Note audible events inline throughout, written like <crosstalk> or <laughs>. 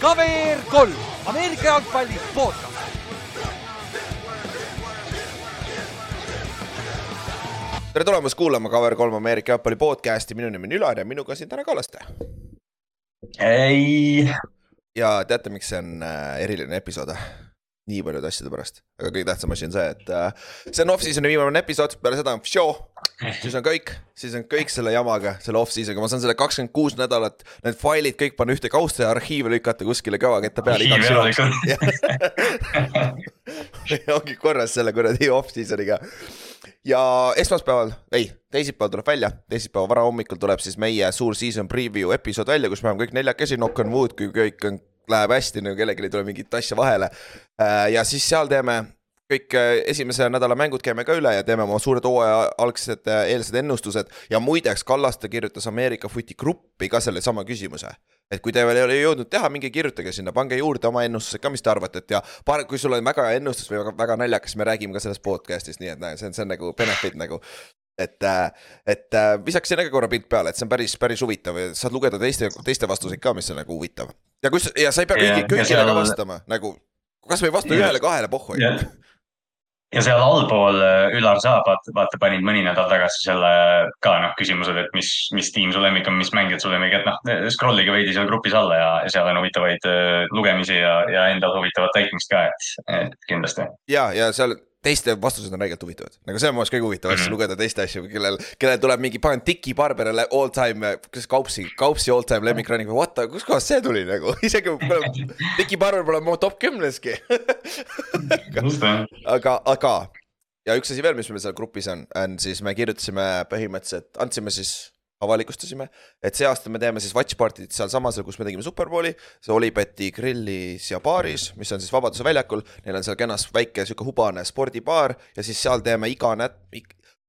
KVR kolm, Ameerika jalgpalli podcast. tere tulemast kuulama KVR3 Ameerika jalgpalli podcast'i, minu nimi on Ülar ja minuga siin täna Kallaste. ei. ja teate, miks see on äh, eriline episood? Nii paljude asjade pärast, aga kõige tähtsam asi on see, et äh, see on off-season'i viimane episood, peale seda on show. siis on kõik, siis on kõik selle jamaga, selle off-season'iga, ma saan selle kakskümmend kuus nädalat, need failid kõik panna ühte kausta ja arhiivi lükata kuskile kõvaketta peale igaks juhuks. <laughs> ongi korras selle kuradi off-season'iga. Ja esmaspäeval, ei, teisipäeval tuleb välja, teisipäeva varahommikul tuleb siis meie suur season preview episood välja, kus me oleme kõik neljakesi, knock on wood, kui kõik on läheb hästi, nagu kellelgi ei tule mingit asja vahele. ja siis seal teeme kõik esimese nädala mängud käime ka üle ja teeme oma suured hooaja algsed eelsed ennustused ja muideks Kallaste kirjutas Ameerika Footi gruppi ka sellesama küsimuse. et kui te veel ei ole jõudnud teha, minge kirjutage sinna, pange juurde oma ennustused ka, mis te arvate, et ja paar, kui sul on väga hea ennustus või väga, väga naljakas, me räägime ka sellest podcast'ist, nii et näe, see on, see on nagu benefit nagu et, et visake sinna ka korra pilt peale, et see on päris, päris huvitav ja saad lugeda teiste, teiste vastuseid ka, mis on nagu huvitav. Ja kus, ja sa ei pea kõigi, kõigile ka vastama nagu, kasvõi vasta ühele-kahele pohhu ja seal allpool Ülar Saab, vaata, vaata, panid mõni nädal tagasi selle ka noh, küsimused, et mis, mis tiim su lemmik on, mis mängijad su lemmik, et noh, scroll'ige veidi seal grupis alla ja, ja seal on huvitavaid lugemisi ja, ja endal huvitavat täitmist ka, et, et kindlasti. ja, ja seal teiste vastused on räigelt huvitavad, nagu see on mu arust kõige huvitavam asja mm -hmm. lugeda teiste asju, kellel, kellel tuleb mingi, panen Tiki Barberile all time, kas Kaupsi, Kaupsi all time lemmikrunning või what the, kuskohast see tuli nagu, <laughs> isegi Tiki Barber pole mu top kümneski. <laughs> Aga, aga ja üks asi veel, mis meil seal grupis on, on siis me kirjutasime põhimõtteliselt, andsime siis avalikustasime, et see aasta me teeme siis watch party'd sealsamas, kus me tegime Superbowli, see Olibeti grillis ja baaris, mis on siis Vabaduse väljakul, neil on seal kenas väike sihuke hubane spordibaar ja siis seal teeme iga nät-,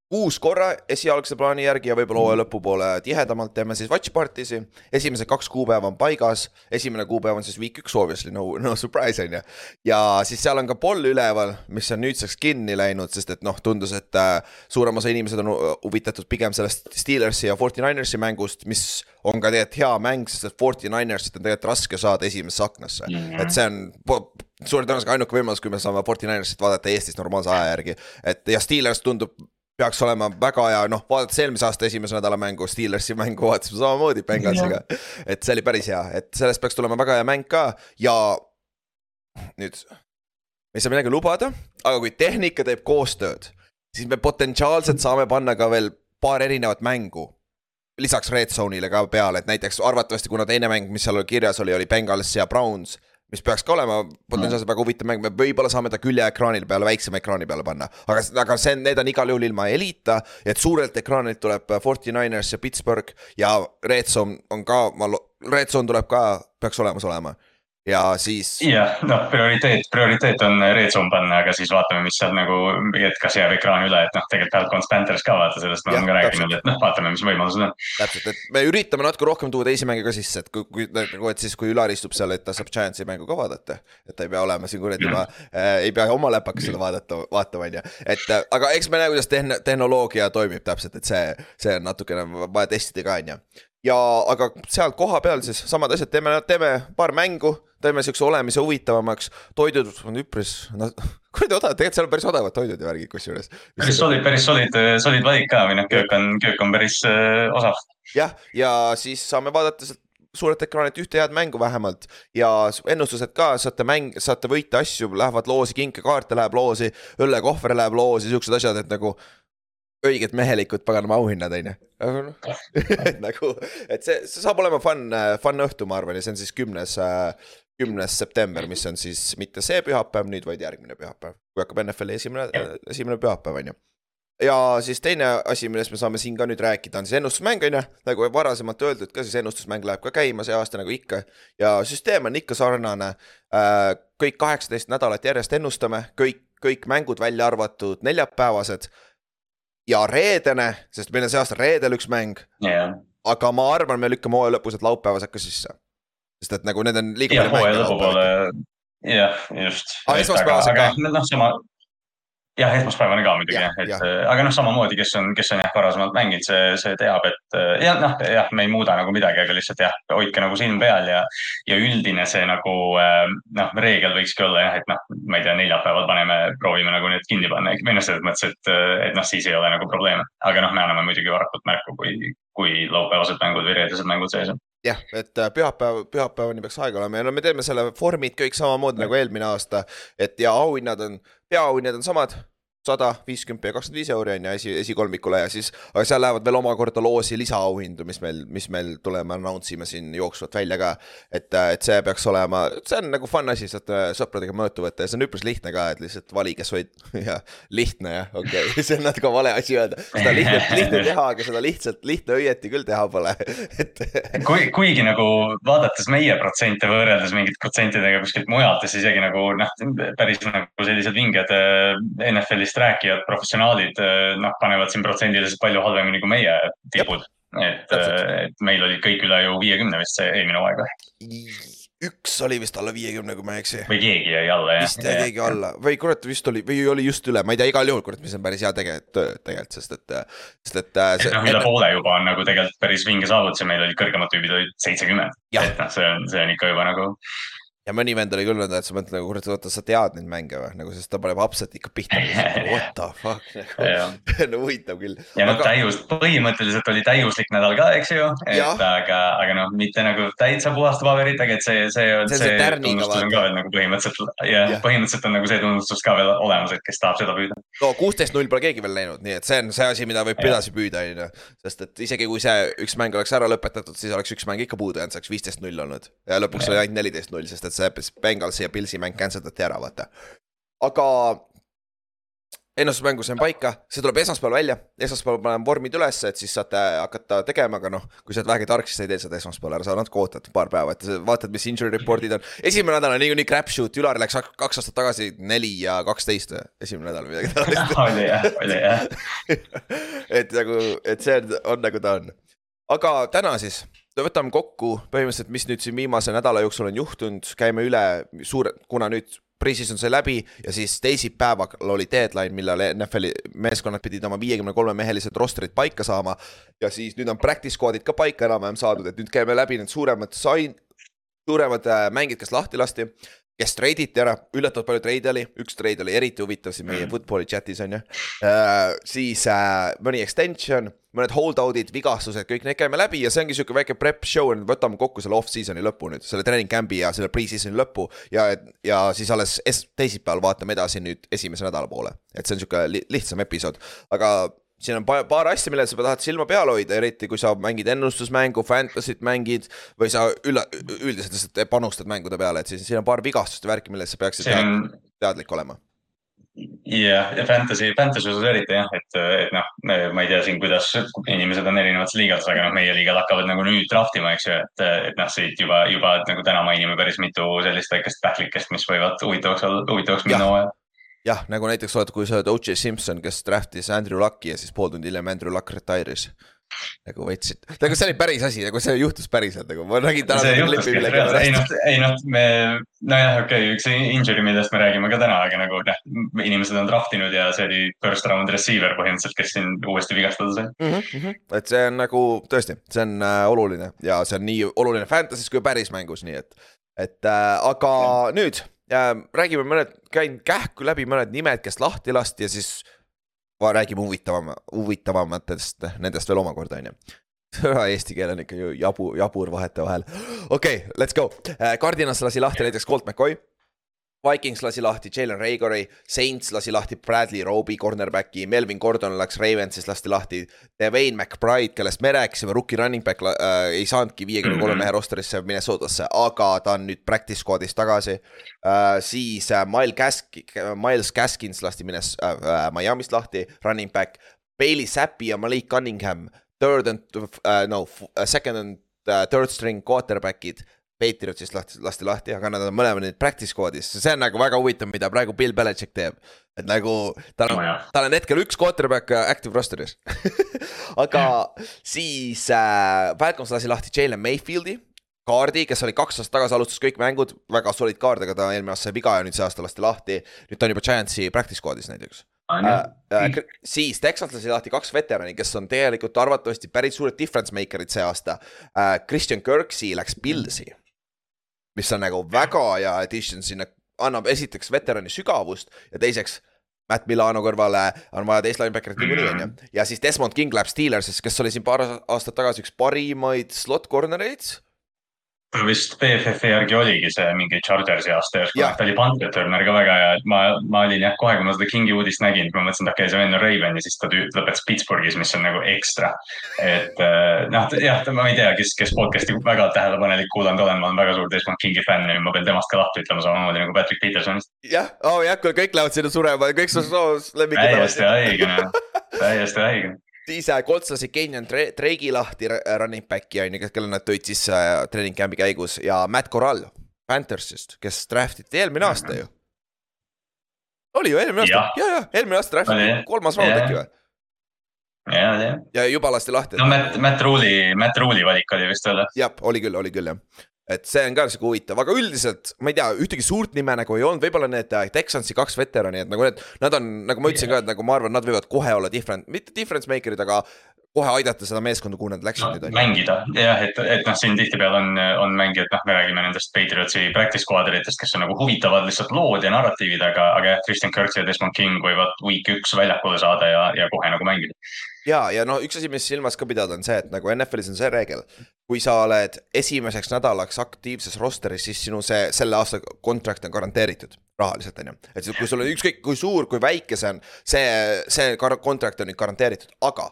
kuus korra esialgse plaani järgi ja võib-olla hooaja lõpupoole tihedamalt teeme siis watch party si. esimesed kaks kuupäeva on paigas, esimene kuupäev on siis week üks obviously, no, no surprise on ju. ja siis seal on ka poll üleval, mis on nüüdseks kinni läinud, sest et noh, tundus, et äh, suurem osa inimesed on huvitatud pigem sellest Steelersi ja Forty Ninersi mängust, mis on ka tegelikult hea mäng, sest et Forty Ninersit on tegelikult raske saada esimesse aknasse mm, -hmm. et see on suure tõenäosusega ainuke võimalus, kui me saame Forty Ninersit vaadata Eestis normaalse aja järgi, et ja Steelers tundub peaks olema väga hea, noh, vaadates eelmise aasta esimese nädala mängu, Steelersi mängu vaatasime samamoodi Bengalsiga. et see oli päris hea, et sellest peaks tulema väga hea mäng ka ja nüüd. me ei saa midagi lubada, aga kui tehnika teeb koostööd, siis me potentsiaalselt saame panna ka veel paar erinevat mängu. lisaks red zone'ile ka peale, et näiteks arvatavasti, kuna teine mäng, mis seal kirjas oli, oli Bengals ja Browns mis peaks ka olema potentsiaalselt väga huvitav mäng, me võib-olla saame ta küljeekraanile peale, väiksema ekraani peale panna. aga, aga see, need on igal juhul ilma Elita, et suurelt ekraanilt tuleb Forty Niners ja Pittsburgh ja Red Zone on ka, ma, Red Zone tuleb ka, peaks olemas olema ja siis. jah, noh, prioriteet, prioriteet on red zone panna, aga siis vaatame, mis seal nagu, et kas jääb ekraani üle, et noh, tegelikult Falcons Panthers ka vaata, sellest me oleme ka rääkinud, et noh, vaatame, mis võimalused on. täpselt, et me üritame natuke rohkem tuua teisi mänge ka sisse, et kui, kui nagu, et siis kui Ülar istub seal, et ta saab Giantsi mängu ka vaadata. et ta ei pea olema siin kuradi juba mm., äh, ei pea oma läpaka seda vaadata, vaatama, on ju. et äh, aga eks me näe, kuidas tehn-, tehnoloogia toimib täpselt, et see, see on natukene vaja testida ka, on ju ja aga seal kohapeal siis samad asjad, teeme, teeme paar mängu, teeme siukse olemise huvitavamaks, toidud on üpris, noh, <laughs> kuradi odavad, tegelikult seal on päris odavad toidud ja värgid kusjuures. päris solid, päris solid, solid valik ka või noh, köök on, köök on päris äh, osav. jah, ja siis saame vaadata sealt suurelt ekraanilt ühte head mängu vähemalt ja ennustused ka, saate mäng, saate võita asju, lähevad loosi, kinkekaarte läheb loosi, õllekohver läheb loosi, siuksed asjad, et nagu õiged mehelikud paganama auhinnad, on ju. noh, <laughs> nagu, et see, see saab olema fun, fun õhtu, ma arvan, ja see on siis kümnes, kümnes september, mis on siis mitte see pühapäev nüüd, vaid järgmine pühapäev. kui hakkab NFL-i esimene, esimene pühapäev, on ju. ja siis teine asi, millest me saame siin ka nüüd rääkida, on siis ennustusmäng, on ju. nagu varasemalt öeldud ka, siis ennustusmäng läheb ka käima see aasta nagu ikka. ja süsteem on ikka sarnane. kõik kaheksateist nädalat järjest ennustame, kõik, kõik mängud välja arvatud neljapäevased ja reedene, sest meil on see aasta reedel üks mäng yeah.. aga ma arvan, me lükkame hooaja lõpus, et laupäevased ka sisse. Sest et nagu need on liiga ja, palju mänge. jah, just. aa, esmaspäevased ka? noh, sama, jah, esmaspäevane ka muidugi Jah, et äh, aga noh, samamoodi, kes on, kes on jah, varasemalt mänginud, see, see teab, et äh, ja noh, jah, me ei muuda nagu midagi, aga lihtsalt jah, hoidke nagu silm peal ja. ja üldine see nagu äh, noh, reegel võikski olla jah, et noh, ma ei tea, neljapäeval paneme, proovime nagu need kinni panna, või noh, selles mõttes, et, et noh, siis ei ole nagu probleeme. aga noh, me anname muidugi varakult märku, kui, kui laupäevased mängud või reedesed mängud sees on. Jah, et äh, pühapäev, pühapäevani peaks aega olema ja no me teeme selle formid kõik samamoodi nagu eelmine aasta. et ja auhinnad on, peaauhinnad on samad sada viiskümmend ja kakskümmend viis euri on ju esi, esikolmikule ja siis, aga seal lähevad veel omakorda loosi lisaauhindu, mis meil, mis meil tuleme, announce ime siin jooksvalt välja ka. et, et see peaks olema, see on nagu fun asi, saate sõpradega mõõtu võtta ja see on üpris lihtne ka, et lihtsalt valige <laughs> soid ja lihtne jah, okei okay. <laughs> see on natuke vale asi öelda, seda lihtne, lihtne teha, aga seda lihtsalt, lihtne õieti küll teha pole, <laughs> et. kui, kuigi nagu vaadates meie protsente võrreldes mingite protsentidega kuskilt mujalt, siis isegi nagu noh, päris nagu sellised vinged äh, NFL-ist rääkijad, professionaalid, noh, panevad siin protsendiliselt palju halvemini kui meie tipud. et, et meil olid kõik üle ju viiekümne vist see eelmine hooaeg või? üks oli vist alla viiekümne, kui ma ei eksi. või keegi jäi alla jah. vist jäi keegi alla või kurat, vist oli või oli just üle, ma ei tea, igal juhul kurat, mis on päris hea tegelikult tegelikult, sest et, sest et. et noh, üle poole juba on nagu tegelikult päris vinge saavutus ja meil olid kõrgemad tüübid olid seitsekümmend. et noh, see on, see on ikka juba nagu ja mõni vend oli küll nõnda, et sa mõtled nagu kurat, oota, sa tead neid mänge või nagu, sest ta paneb upset ikka pihta. What the fuck <laughs> nagu <laughs> no huvitav küll. ja noh aga..., täius, põhimõtteliselt oli täiuslik nädal ka, eks ju, et ja. aga, aga noh, mitte nagu täitsa puhaste paberitega, et see, see on, see, see tunnustus on ka veel nagu põhimõtteliselt ja, ja põhimõtteliselt on nagu see tunnustus ka veel olemas, et kes tahab seda püüda. no kuusteist null pole keegi veel läinud, nii et see on see asi, mida võib edasi püüda, on ju. sest et isegi kui see üks mäng oleks ära lõpetatud, siis oleks üks mäng ikka puudu jäänud, see oleks viisteist null olnud ja lõpuks oli ainult neliteist null, sest et see Bengals Pilsi ja Pilsi mäng cancel dati ära, vaata. aga ennustusmängu sain paika, see tuleb esmaspäeval välja, esmaspäeval panen vormid üles, et siis saate hakata tegema, aga noh, kui sa oled vähegi tark, siis sa ei tee seda esmaspäeval ära, sa natuke ootad paar päeva, et vaatad, mis injury report'id on. esimene nädal on niikuinii crapshoot, Ülar läks kaks aastat tagasi neli ja kaksteist, esimene nädal midagi <laughs> taolist. oli jah, oli jah. <laughs> et nagu, et see on, on nagu ta on. aga täna siis võtame kokku põhimõtteliselt, mis nüüd siin viimase nädala jooksul on juhtunud, käime üle suure, kuna nüüd pre-season sai läbi ja siis teisipäeval oli deadline, millal NFL-i meeskonnad pidid oma viiekümne kolme mehelised roster'id paika saama. ja siis nüüd on practice squad'id ka paika enam-vähem saadud, et nüüd käime läbi need suuremad sain-, suuremad äh, mängid, kes lahti lasti kes treiditi ära, üllatavalt palju treide oli, üks treid oli eriti huvitav siin meie football'i chat'is on ju uh,. siis uh, mõni extension, mõned holdout'id, vigastused, kõik need käime läbi ja see ongi sihuke väike prep show, võtame kokku selle off-season'i lõpu nüüd, selle training camp'i ja selle pre-season'i lõpu. ja, ja siis alles es-, teisipäeval vaatame edasi nüüd esimese nädala poole, et see on sihuke li lihtsam episood, aga siin on paar asja, millele sa tahad silma peal hoida, eriti kui sa mängid ennustusmängu, fantasy't mängid või sa ülla, üldiselt lihtsalt panustad mängude peale, et siis siin on paar vigastust ja värki, millest sa peaksid on... teadlik olema. jah, ja fantasy, fantasy osas eriti jah, et, et noh, ma ei tea siin, kuidas inimesed on erinevates liigades, aga noh, meie liigad hakkavad nagu nüüd draft ima, eks ju, et, et noh, siit juba, juba nagu täna mainime päris mitu sellist väikest backlikest, mis võivad huvitavaks olla, huvitavaks minna hooajal jah, nagu näiteks oled, kui sa oled O.J. Simpson, kes draft'is Andrew Lucki ja siis pool tundi hiljem Andrew Luck retire'is. nagu võtsid, nagu see oli päris asi, nagu see juhtus päriselt, nagu ma nägin täna. ei noh, ei noh, me, nojah, okei okay,, üks injury, millest me räägime ka täna, aga nagu noh, inimesed on draft inud ja see oli first round receiver põhimõtteliselt, kes siin uuesti vigastada sai mm. -hmm. et see on nagu tõesti, see on äh, oluline ja see on nii oluline Fantasy's kui päris mängus, nii et, et äh, aga ja. nüüd räägime mõned, käin kähku läbi mõned nimed, kes lahti lasti ja siis räägime huvitavam, huvitavamatest nendest veel omakorda, on ju. <laughs> Eesti keel on ikka ju jabu, jabur vahetevahel. okei okay,, let's go. Cardinals lasi lahti näiteks Colt McCoy Vikings lasi lahti Jalen Reagori, Saints lasi lahti Bradley Roby cornerback'i, Melvin Gordon läks Ravensis, lasti lahti. Devane McBride, kellest me rääkisime, rookie running back äh, ei saanudki viiekümne kolme mehe rosterisse Minnesotasse, aga ta on nüüd practice squad'is tagasi äh,. siis äh, Miles Gask-, Miles Gaskins lasti Minnes- äh,, äh, Miami'st lahti, running back. Bailey Zappi ja Malik Cunningham, third and uh, no, second and uh, third string quarterback'id Patriotsist lahti, lasti lahti, aga nad on mõlemad nüüd practice squad'is, see on nagu väga huvitav, mida praegu Bill Belichik teeb. et nagu tal on tal on hetkel üks quarterback äh, active roster'is. <laughs> Aga siis äh, Falcons lasi lahti Jalen Mayfieldi, kaardi, kes oli kaks aastat tagasi alustas kõik mängud, väga solid kaard, aga ta eelmine aasta sai viga ja nüüd see aasta lasti lahti. nüüd ta on juba Giantsi practice squad'is näiteks. Äh, äh, siis Texas lasi lahti kaks veterani, kes on tegelikult arvatavasti päris suured difference maker'id see aasta. Äh,. Christian Kirksey läks Pillsi, mis on nagu väga hea addition sinna, annab esiteks veterani sügavust ja teiseks Matt Milano kõrvale on vaja teist linebacker'it niikuinii on ju. ja siis Desmond King läheb Steelersisse, kes oli siin paar aastat tagasi üks parimaid slot corner'eid ta vist BFF-i järgi oligi see mingi Chargersi aasta järsku, ta oli punt returner ka väga hea, et ma, ma olin jah, kohe kui ma seda Kingi uudist nägin, ma mõtlesin, et okei okay,, see vend on Raven ja siis ta lõpetas Pittsburghis, mis on nagu ekstra. et äh, noh, jah, ma ei tea, kes, kes podcast'i väga tähelepanelik kuulanud olen, ma olen väga suur Desmond Kingi fänn ja ma pean temast ka lahti ütlema samamoodi nagu Patrick Petersonist. jah, oo oh, jah, kõik lähevad sinna surema, kõik su soos lemmikid. täiesti õige, täiesti õige siis Colts lasid Kenyon Drake'i lahti running back'i on ju, kelle nad tõid siis äh, treening camp'i käigus ja Matt Corral Panthersist, kes draft iti eelmine aasta ju. oli ju eelmine aasta, ja, ja eelmine aasta draft iti, kolmas round äkki või? ja, ja. ja juba lasti lahti. no Matt, Matt Rule'i, Matt Rule'i valik oli vist veel. jah, oli küll, oli küll jah et see on ka sihuke huvitav, aga üldiselt ma ei tea, ühtegi suurt nime nagu ei olnud, võib-olla need äh, Texansi kaks veterani, et nagu need, nad on, nagu ma ütlesin yeah. ka, et nagu ma arvan, nad võivad kohe olla different, mitte difference maker'id, aga kohe aidata seda meeskonda, kuhu nad läksid no, nüüd. mängida jah, et, et noh, siin tihtipeale on, on mängijad, noh, me räägime nendest Patriotsi practice squad eritest, kes on nagu huvitavad lihtsalt lood ja narratiivid, aga, aga jah, Christian Kirk ja Desmond King võivad week üks väljakule saada ja, ja kohe nagu mängida ja, ja no üks asi, mis silmas ka pidada, on see, et nagu NFL-is on see reegel. kui sa oled esimeseks nädalaks aktiivses roster'is, siis sinu see, selle aasta kontrakt on garanteeritud rahaliselt, on ju. et kui sul on ükskõik kui suur, kui väike see on, see, see kontrakt on nüüd garanteeritud, aga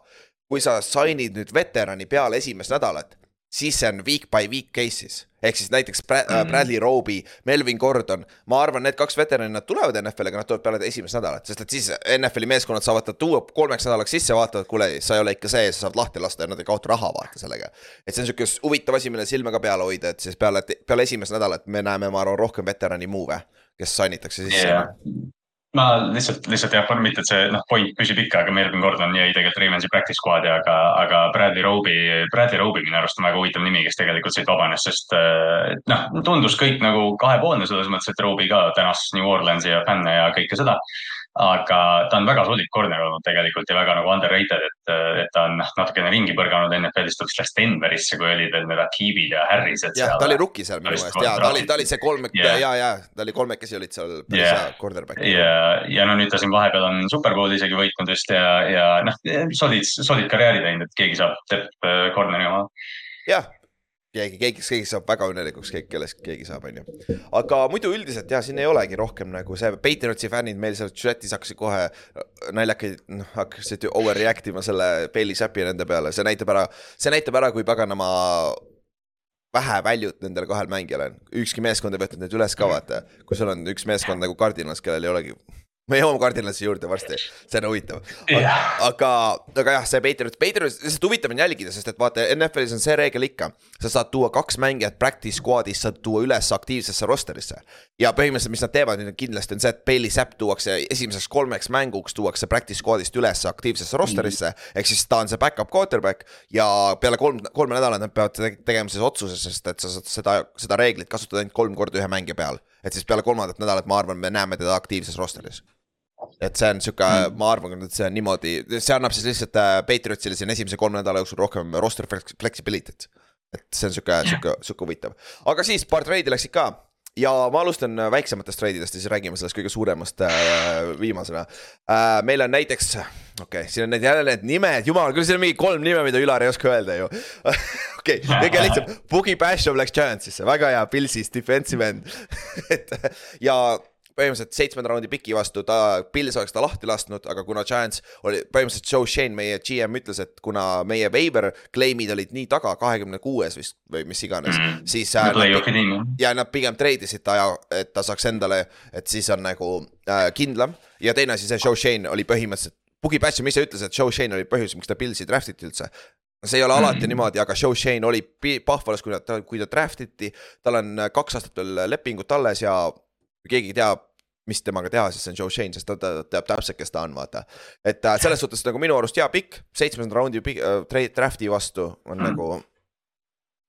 kui sa sign'id nüüd veterani peale esimest nädalat, siis see on week by week cases. ehk siis näiteks Brad, mm. Bradley Roby, Melvin Gordon, ma arvan, need kaks veterani, nad tulevad NFL-i, aga nad tulevad peale esimest nädalat, sest et siis NFL-i meeskonnad saavad ta tuua kolmeks nädalaks sisse, vaatavad, kuule, sa ei ole ikka see, sa saad lahti lasta ja nad ei kaota raha, vaata sellega. et see on sihuke huvitav asi, mille silma ka peal hoida, et siis peale, peale esimest nädalat me näeme, ma arvan, rohkem veterani move'e, kes sign itakse sisse yeah ma lihtsalt, lihtsalt jah, mitte et see noh, point püsib ikka, aga Melvin Gordon jäi tegelikult Ravensi practice squad'i, aga, aga Bradley Roby, Bradley Roby minu arust on väga huvitav nimi, kes tegelikult siit vabanes, sest äh, noh, tundus kõik nagu kahepoolne selles mõttes, et Roby ka tänas New Orleansi ja fänne ja kõike seda aga ta on väga solid corner olnud tegelikult ja väga nagu underrated, et, et ta on noh, natukene ringi põrganud NFL-ist, ta läks Denverisse, kui olid veel need Akibid ja Harrised. jah, ta oli rookie seal minu meelest ja ta oli, ta oli see kolme yeah. ja, ja ta oli kolmekesi olid seal päris yeah. hea cornerback. ja, ja no nüüd ta siin vahepeal on Superbowli isegi võitnud vist ja, ja noh, solid, solid karjääri teinud, et keegi saab tepp äh, corner'i oma. jah keegi, keegi, keegi saab väga õnnelikuks, keegi, kellest keegi saab, on ju. aga muidu üldiselt jah, siin ei olegi rohkem nagu see Patriotsi fännid meil seal chat'is hakkasid kohe naljakaid, noh hakkasid overreact ima selle Bailey Zappi nende peale, see näitab ära, see näitab ära, kui paganama vähe väljut nendel kahel mängijal on, ükski meeskond ei võtnud neid üles ka vaata, kui sul on üks meeskond nagu Cardinals, kellel ei olegi <laughs> me jõuame Cardinalsi juurde varsti, see on huvitav. aga, aga jah, see Patriot, Patriot, lihtsalt huvitav on jälgida, sest et vaata, NFL-is on see reegel ikka. sa saad tuua kaks mängijat practice squad'is, saad tuua üles aktiivsesse roster'isse. ja põhimõtteliselt, mis nad teevad nüüd kindlasti on see, et Bailey Zapp tuuakse esimeseks kolmeks mänguks tuuakse practice squad'ist üles aktiivsesse roster'isse ehk siis ta on see back-up quarterback ja peale kolm, kolme nädalat nad peavad tegema siis otsuse, sest et sa saad seda, seda reeglit kasutada ainult kolm korda ühe mängija peal. Et siis peale kolmandat nädalat, ma arvan, me näeme teda aktiivses roster'is et see on sihuke mm., ma arvan, et see on niimoodi, see annab siis lihtsalt äh, Patriotsile siin esimese kolme nädala jooksul rohkem roster flexibility't. et see on sihuke, sihuke, sihuke huvitav, aga siis paar treidi läksid ka ja ma alustan äh, väiksematest treididest ja siis räägime sellest kõige suuremast äh, viimasena. Äh,. meil on näiteks, okei okay,, siin on need jälle need nimed, jumal küll, siin on mingi kolm nime, mida Ülar ei oska öelda ju. <laughs> Okei okay,, kõige lihtsam, Boogie Basham läks Giantsisse, väga hea, Pilsis defensive end. <laughs> Et ja põhimõtteliselt seitsmenda raundi piki vastu, ta, Pils oleks ta lahti lasknud, aga kuna Giants oli, põhimõtteliselt Joe Shane, meie GM ütles, et kuna meie waiver claim'id olid nii taga, kahekümne kuues vist või mis iganes mm, -hmm. siis äh,. Nad, ja nad pigem treidisid ta ja, et ta saaks endale, et siis on nagu äh, kindlam ja teine asi, see Joe Shane oli põhimõtteliselt, Boogie Batcham ise ütles, et Joe Shane oli põhjus, miks ta Pilsi draft iti üldse see ei ole alati mm -hmm. niimoodi, aga Joe Shane oli Pahvalas, kui ta, kui ta draft iti, tal on kaks aastat veel lepingut alles ja keegi teab, mis temaga teha, siis see on Joe Shane, sest ta, ta teab täpselt, kes ta on, vaata. et äh, selles suhtes nagu minu arust hea pikk, seitsmenda raundi pikk, äh, draft'i vastu on mm. nagu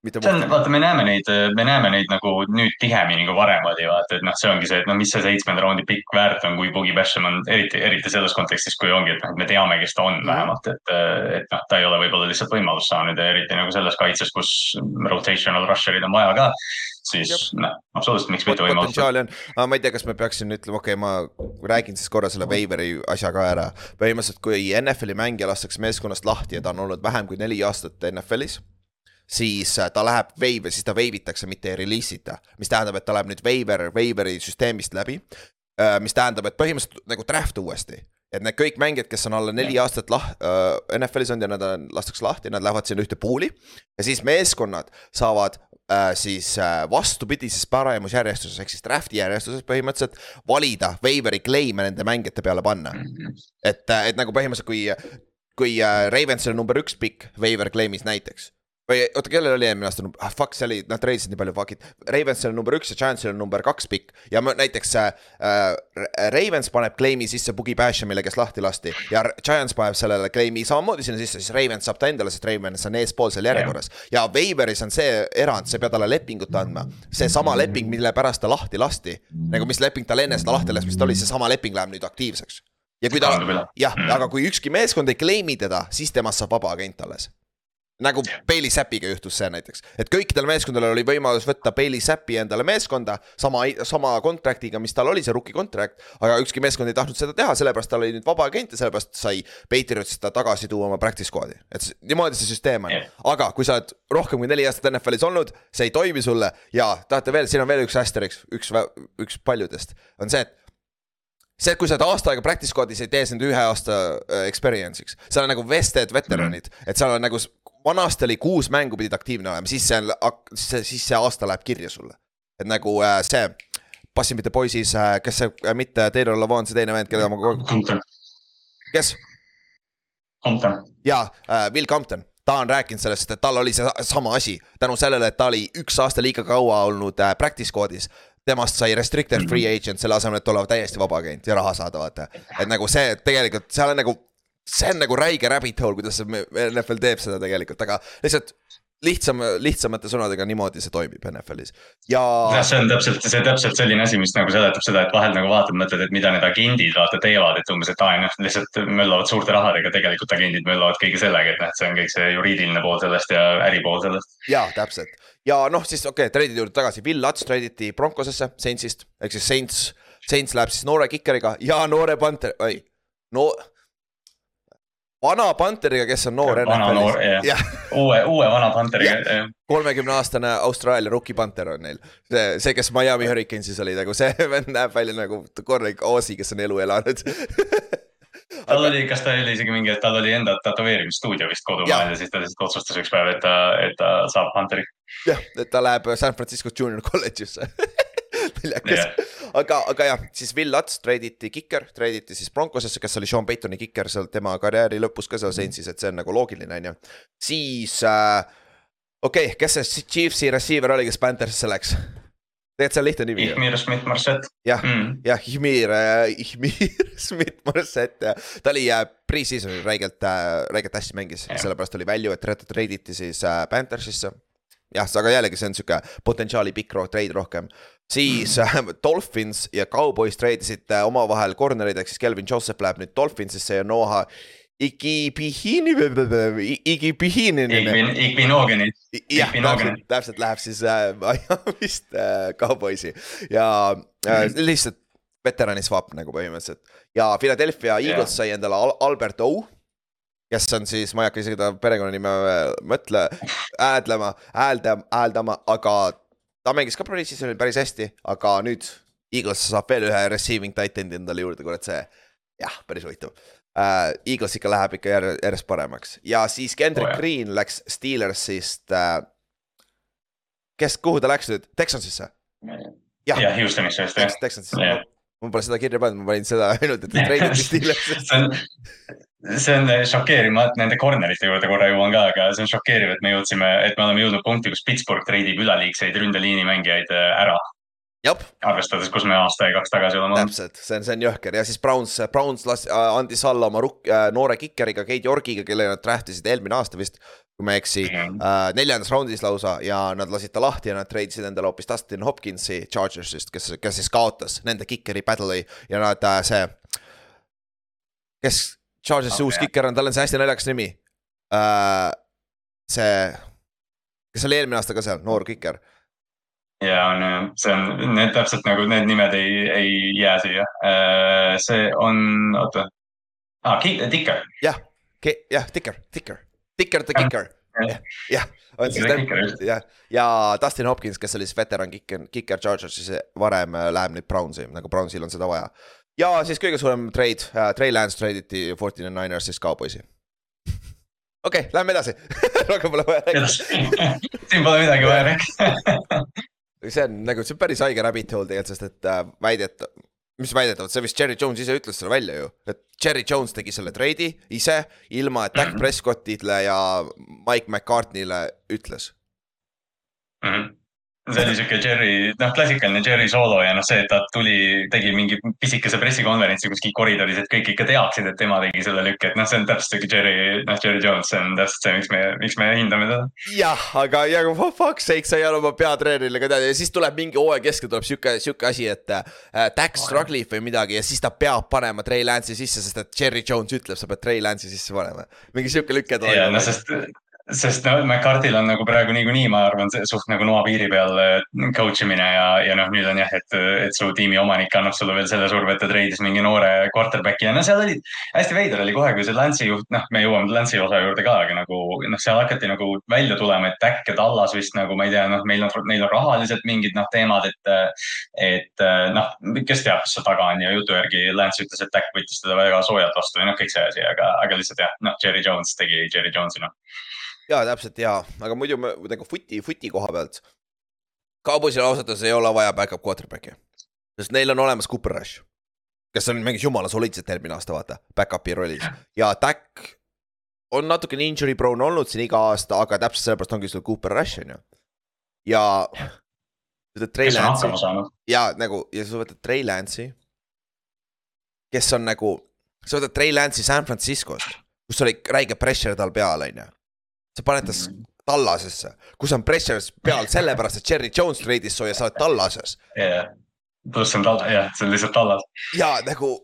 mitte see on, vaata, me näeme neid, me näeme neid nagu nüüd tihemini kui varem oli, vaata, et noh, see ongi see, et no mis see seitsmenda raundi pikk väärt on, kui Boogie Basham on eriti, eriti selles kontekstis, kui ongi, et noh, et me teame, kes ta on Mhm. vähemalt, et, et noh, ta ei ole võib-olla lihtsalt võimalust saanud ja eriti nagu selles kaitses, kus rotational rusher'id on vaja ka, siis noh, absoluutselt, miks mitte võimalust. potentsiaali on, aga ma ei tea, kas ma peaksin ütlema, okei okay,, ma räägin siis korra selle Waveri asja ka ära. põhimõtteliselt, kui NFL-i mängija lastakse meeskonnast lahti ja ta on olnud vähem kui neli aastat NFL-is, siis äh, ta läheb waiver, siis ta waive itakse, mitte ei release ita, mis tähendab, et ta läheb nüüd waiver, waiveri süsteemist läbi. mis tähendab, et põhimõtteliselt nagu draft uuesti, et need kõik mängijad, kes on alla neli aastat lah-, NFL-is olnud ja nad on, lastakse lahti, nad lähevad sinna ühte pool'i ja siis meeskonnad saavad äh, siis äh, vastupidises paremusjärjestuses ehk siis draft'i järjestuses põhimõtteliselt valida waiveri claim'e nende mängijate peale panna. et, et nagu põhimõtteliselt, kui, kui äh, Ravens oli number üks pikk waiver claim'is näiteks. Või oota, kellel oli eelmine aasta, ah fuck, see oli, nad treidisid nii palju fuck'id. Ravens oli number üks ja Giants oli number kaks pikk ja ma- näiteks äh, äh, Ravens paneb claim'i sisse Boogie Bashamile, kes lahti lasti ja Giants paneb sellele claim'i samamoodi sinna sisse, siis Ravens saab ta endale, sest Ravens on eespool seal järjekorras. ja Waiveris on see erand, sa ei pea talle lepingut andma, seesama leping, mille pärast ta lahti lasti, nagu mis leping tal enne seda lahti laskmist oli, seesama leping läheb nüüd aktiivseks. ja kui ta jah Mm., aga kui ükski meeskond ei claim'i teda, siis temast saab vaba agent alles. Nagu Bailey Zappiga juhtus see näiteks, et kõikidel meeskondadel oli võimalus võtta Bailey Zappi endale meeskonda sama, sama contract'iga, mis tal oli, see rookie contract, aga ükski meeskond ei tahtnud seda teha, sellepärast tal oli nüüd vaba agent ja sellepärast sai Patriots ta tagasi tuua oma practice squad'i, et niimoodi see süsteem on. Aga kui sa oled rohkem kui neli aastat NFL-is olnud, see ei toimi sulle. Ja tahate veel, siin on veel üks asterisk, üks, üks paljudest, on see, et see, et kui sa oled aasta aega practice squad'is, ei tee sind ühe aasta äh, experience'iks, seal on nagu vested veteranid, et seal on nagu, vanasti oli kuus mängu pidid aktiivne olema, siis see on, siis see aasta läheb kirja sulle. et nagu äh, see, passin mitte poisis äh,, kes see äh,, mitte Taylor Lavon, see teine vend, kellega ma kogu aeg, kes? Compton, jaa äh,, Will Compton, ta on rääkinud sellest, et tal oli see sama asi tänu sellele, et ta oli üks aasta liiga kaua olnud äh, practice squad'is. temast sai restricted free agent selle asemel, et olla täiesti vaba agent ja raha saada, vaata. et nagu see tegelikult seal on nagu, see on nagu räige rabbit hole, kuidas see NFL teeb seda tegelikult, aga lihtsalt lihtsam, lihtsamate sõnadega niimoodi see toimib NFL-is ja jah, see on täpselt, see täpselt selline asi, mis nagu seletab seda, et vahel nagu vaatad, mõtled, et mida need agendid vaata teevad, et umbes, et aa, noh, lihtsalt möllavad suurte rahadega, tegelikult agendid möllavad kõige sellega, et noh, et see on kõik see juriidiline pool sellest ja äripool sellest. jaa, täpselt. Ja noh, siis okei okay,, treidide juurde tagasi, Will Lutz treiditi Broncosesse Saintsist ehk siis Saints, Saints läheb siis noore kikeriga ja noore panter, oi, no vana panteriga, kes on noor NFL-is. <laughs> uue, uue vana panteriga, kolmekümne aastane Austraalia rookie panter on neil. see, see, kes Miami Hurricanesis oli nagu see <laughs> vend näeb välja nagu korralik Ozzy, kes on elu elanud. <laughs> tal oli, kas ta oli isegi mingi, tal oli enda tätoveerimisstuudio vist kodumaal ja siis ta lihtsalt otsustas üks päev, et ta, et ta saab Hunteri. jah, et ta läheb San Francisco Junior College'isse. Naljakas Jah. aga, aga jah, siis Will Lutz treiditi kiker, treiditi siis Broncosesse, kes oli Sean Paytoni kiker seal tema karjääri lõpus ka seal Saintsis, et see on nagu loogiline, on ju. siis äh, okei okay,, kes see Chiefsi receiver oli, kes Panthersisse läks? tegelikult see on lihtne nimi. Ihmir Schmidt-Marsett jah mm.. jah, Ihmir äh,, Ihmir <laughs> Smith-Marset ja ta oli äh, pre-season'il räigelt äh,, räigelt hästi mängis, Jah. sellepärast oli value, et teda treiditi siis äh, Panthersisse. jah, aga jällegi see on sihuke potentsiaali pikk trade rohkem. Siis äh, Dolphins ja Cowboys treidisid äh, omavahel corner'id, ehk siis Kelvin Joseph läheb nüüd Dolphinsisse ja Noah Igipihini, Igipihinini. Igvin, Igvinoogeni, jah, täpselt, täpselt läheb siis äh, <laughs> Miami'st äh, Cowboysi ja äh, lihtsalt veterani swap nagu põhimõtteliselt. ja Philadelphia Eagles sai endale Al Albert O. kes on siis, ma ei hakka isegi ta perekonnanime äh, mõtle, hääldama, hääldama, hääldama, aga ta mängis ka pre-season'il päris hästi, aga nüüd Eagles saab veel ühe receiving titan'i endale juurde, kurat see, jah, päris huvitav uh,. Eagles ikka läheb ikka järjest, järjest paremaks ja siis Kendrick Oh, jah. Green läks Steelersist uh,. kes, kuhu ta läks nüüd, Texansisse? Jah. ja Houstonisse vist jah Tex-. Texansisse ma pole seda kirja pannud, ma panin seda <laughs> ainult, et treiditi Steelersisse. see on, see on šokeeriv, ma nende corner'ite juurde korra jõuan ka, aga see on šokeeriv, et me jõudsime, et me oleme jõudnud punkti, kus Pittsburgh treidib üleliigseid ründeliini mängijaid äh, ära. arvestades, kus me aasta ja kaks tagasi oleme olnud. täpselt, see on, see on jõhker ja siis Browns, Browns las-, andis alla oma rukk- äh,, noore kikeriga, Keit Yorgiga, kelle nad draft isid eelmine aasta vist. kui ma ei eksi Mhm. äh,, neljandas raundis lausa ja nad lasid ta lahti ja nad treidisid endale hoopis Dustin Hopkinsi Chargersist, kes, kes siis kaotas nende kikeri battle'i ja nad äh, see. kes Chargersi uus Okei. kiker on, tal on see hästi naljakas nimi äh,. see, kes oli eelmine aasta ka seal, noor kiker ja on, see on, need täpselt nagu need nimed ei, ei jää siia. see on, oota ah,, Tikker. jah, jah, Ticker, Ticker, Ticker the Jah. kicker, jah, jah, on siis Ticker just. jah, ja Dustin Hopkins, kes oli siis veteran kicker, kicker Chargersis varem äh, läheb nüüd Brownsi, nagu Brownsil on seda vaja. ja siis kõige suurem trade äh,, Trey Lance treiditi Forty Nine Ninersist Cowboysi. <laughs> okei okay,, lähme edasi, <laughs> rohkem pole vaja rääkida. <laughs> siin pole midagi vaja rääkida. See on nagu, see on päris haige rabbit hole tegelikult, sest et äh, väidet, mis väidetavalt, see vist Jerry Jones ise ütles selle välja ju, et Jerry Jones tegi selle treidi ise, ilma et Dak Mhm. Prescottile ja Mike McCartney'le ütles. Mhm. See oli siuke Jerry, noh, klassikaline Jerry soolo ja noh, see, et ta tuli, tegi mingi pisikese pressikonverentsi kuskil koridoris, et kõik ikka teaksid, et tema tegi selle lükke, et noh, see on täpselt siuke Jerry, noh, Jerry Jones, see on täpselt see, miks me, miks me hindame teda. jah, aga ja for fuck's sake, sa ei ole oma peatreenerile ka teada ja siis tuleb mingi hooaja keskel tuleb sihuke, sihuke asi, et äh, Dak struggle ib või midagi ja siis ta peab panema Trey Lance'i sisse, sest et Jerry Jones ütleb, sa pead Trey Lance'i sisse panema. mingi sihuke lüke tuleb. ja noh, sest, sest no McCarthy'l on nagu praegu niikuinii, ma arvan, suht nagu noa piiri peal äh, coach imine ja, ja noh, nüüd on jah, et, et su tiimi omanik annab sulle veel selle surve, et ta treidis mingi noore quarterback'i ja no seal oli hästi veider oli kohe, kui see Lance'i juht, noh, me jõuame Lance'i osa juurde ka, aga nagu noh, seal hakati nagu välja tulema, et äkki Tallas vist nagu ma ei tea, noh, meil on, neil on rahaliselt mingid noh, teemad, et et noh, kes teab, mis seal taga on ja jutu järgi Lance ütles, et Dak võttis teda väga soojalt vastu ja noh, kõik see asi, aga, aga lihtsalt jah, noh, Jerry Jones tegi Jerry Jones'i noh. Ja täpselt ja, aga muidu me nagu footi, footi koha pealt. Cowboysil ausalt öeldes ei ole vaja back-up quarterback'i, sest neil on olemas Cooper Rush. kes on mingis jumala soliidselt eelmine aasta, vaata, back-up'i rollis ja Dak on natukene injury prone olnud siin iga aasta, aga täpselt sellepärast ongi sul Cooper Rush on ju. ja. võtad Trey Lance'i ja nagu ja sa võtad Trey Lance'i. kes on nagu, sa võtad Trey Lance'i San Franciscost, kus oli räige pressure tal peal, on ju. Sa paned ta s- Tallasesse, kus on pressure peal <laughs> sellepärast, et Jerry Jones treidis su ja sa oled Tallases. jah, pluss on talla, jah, see on lihtsalt tallas. ja nagu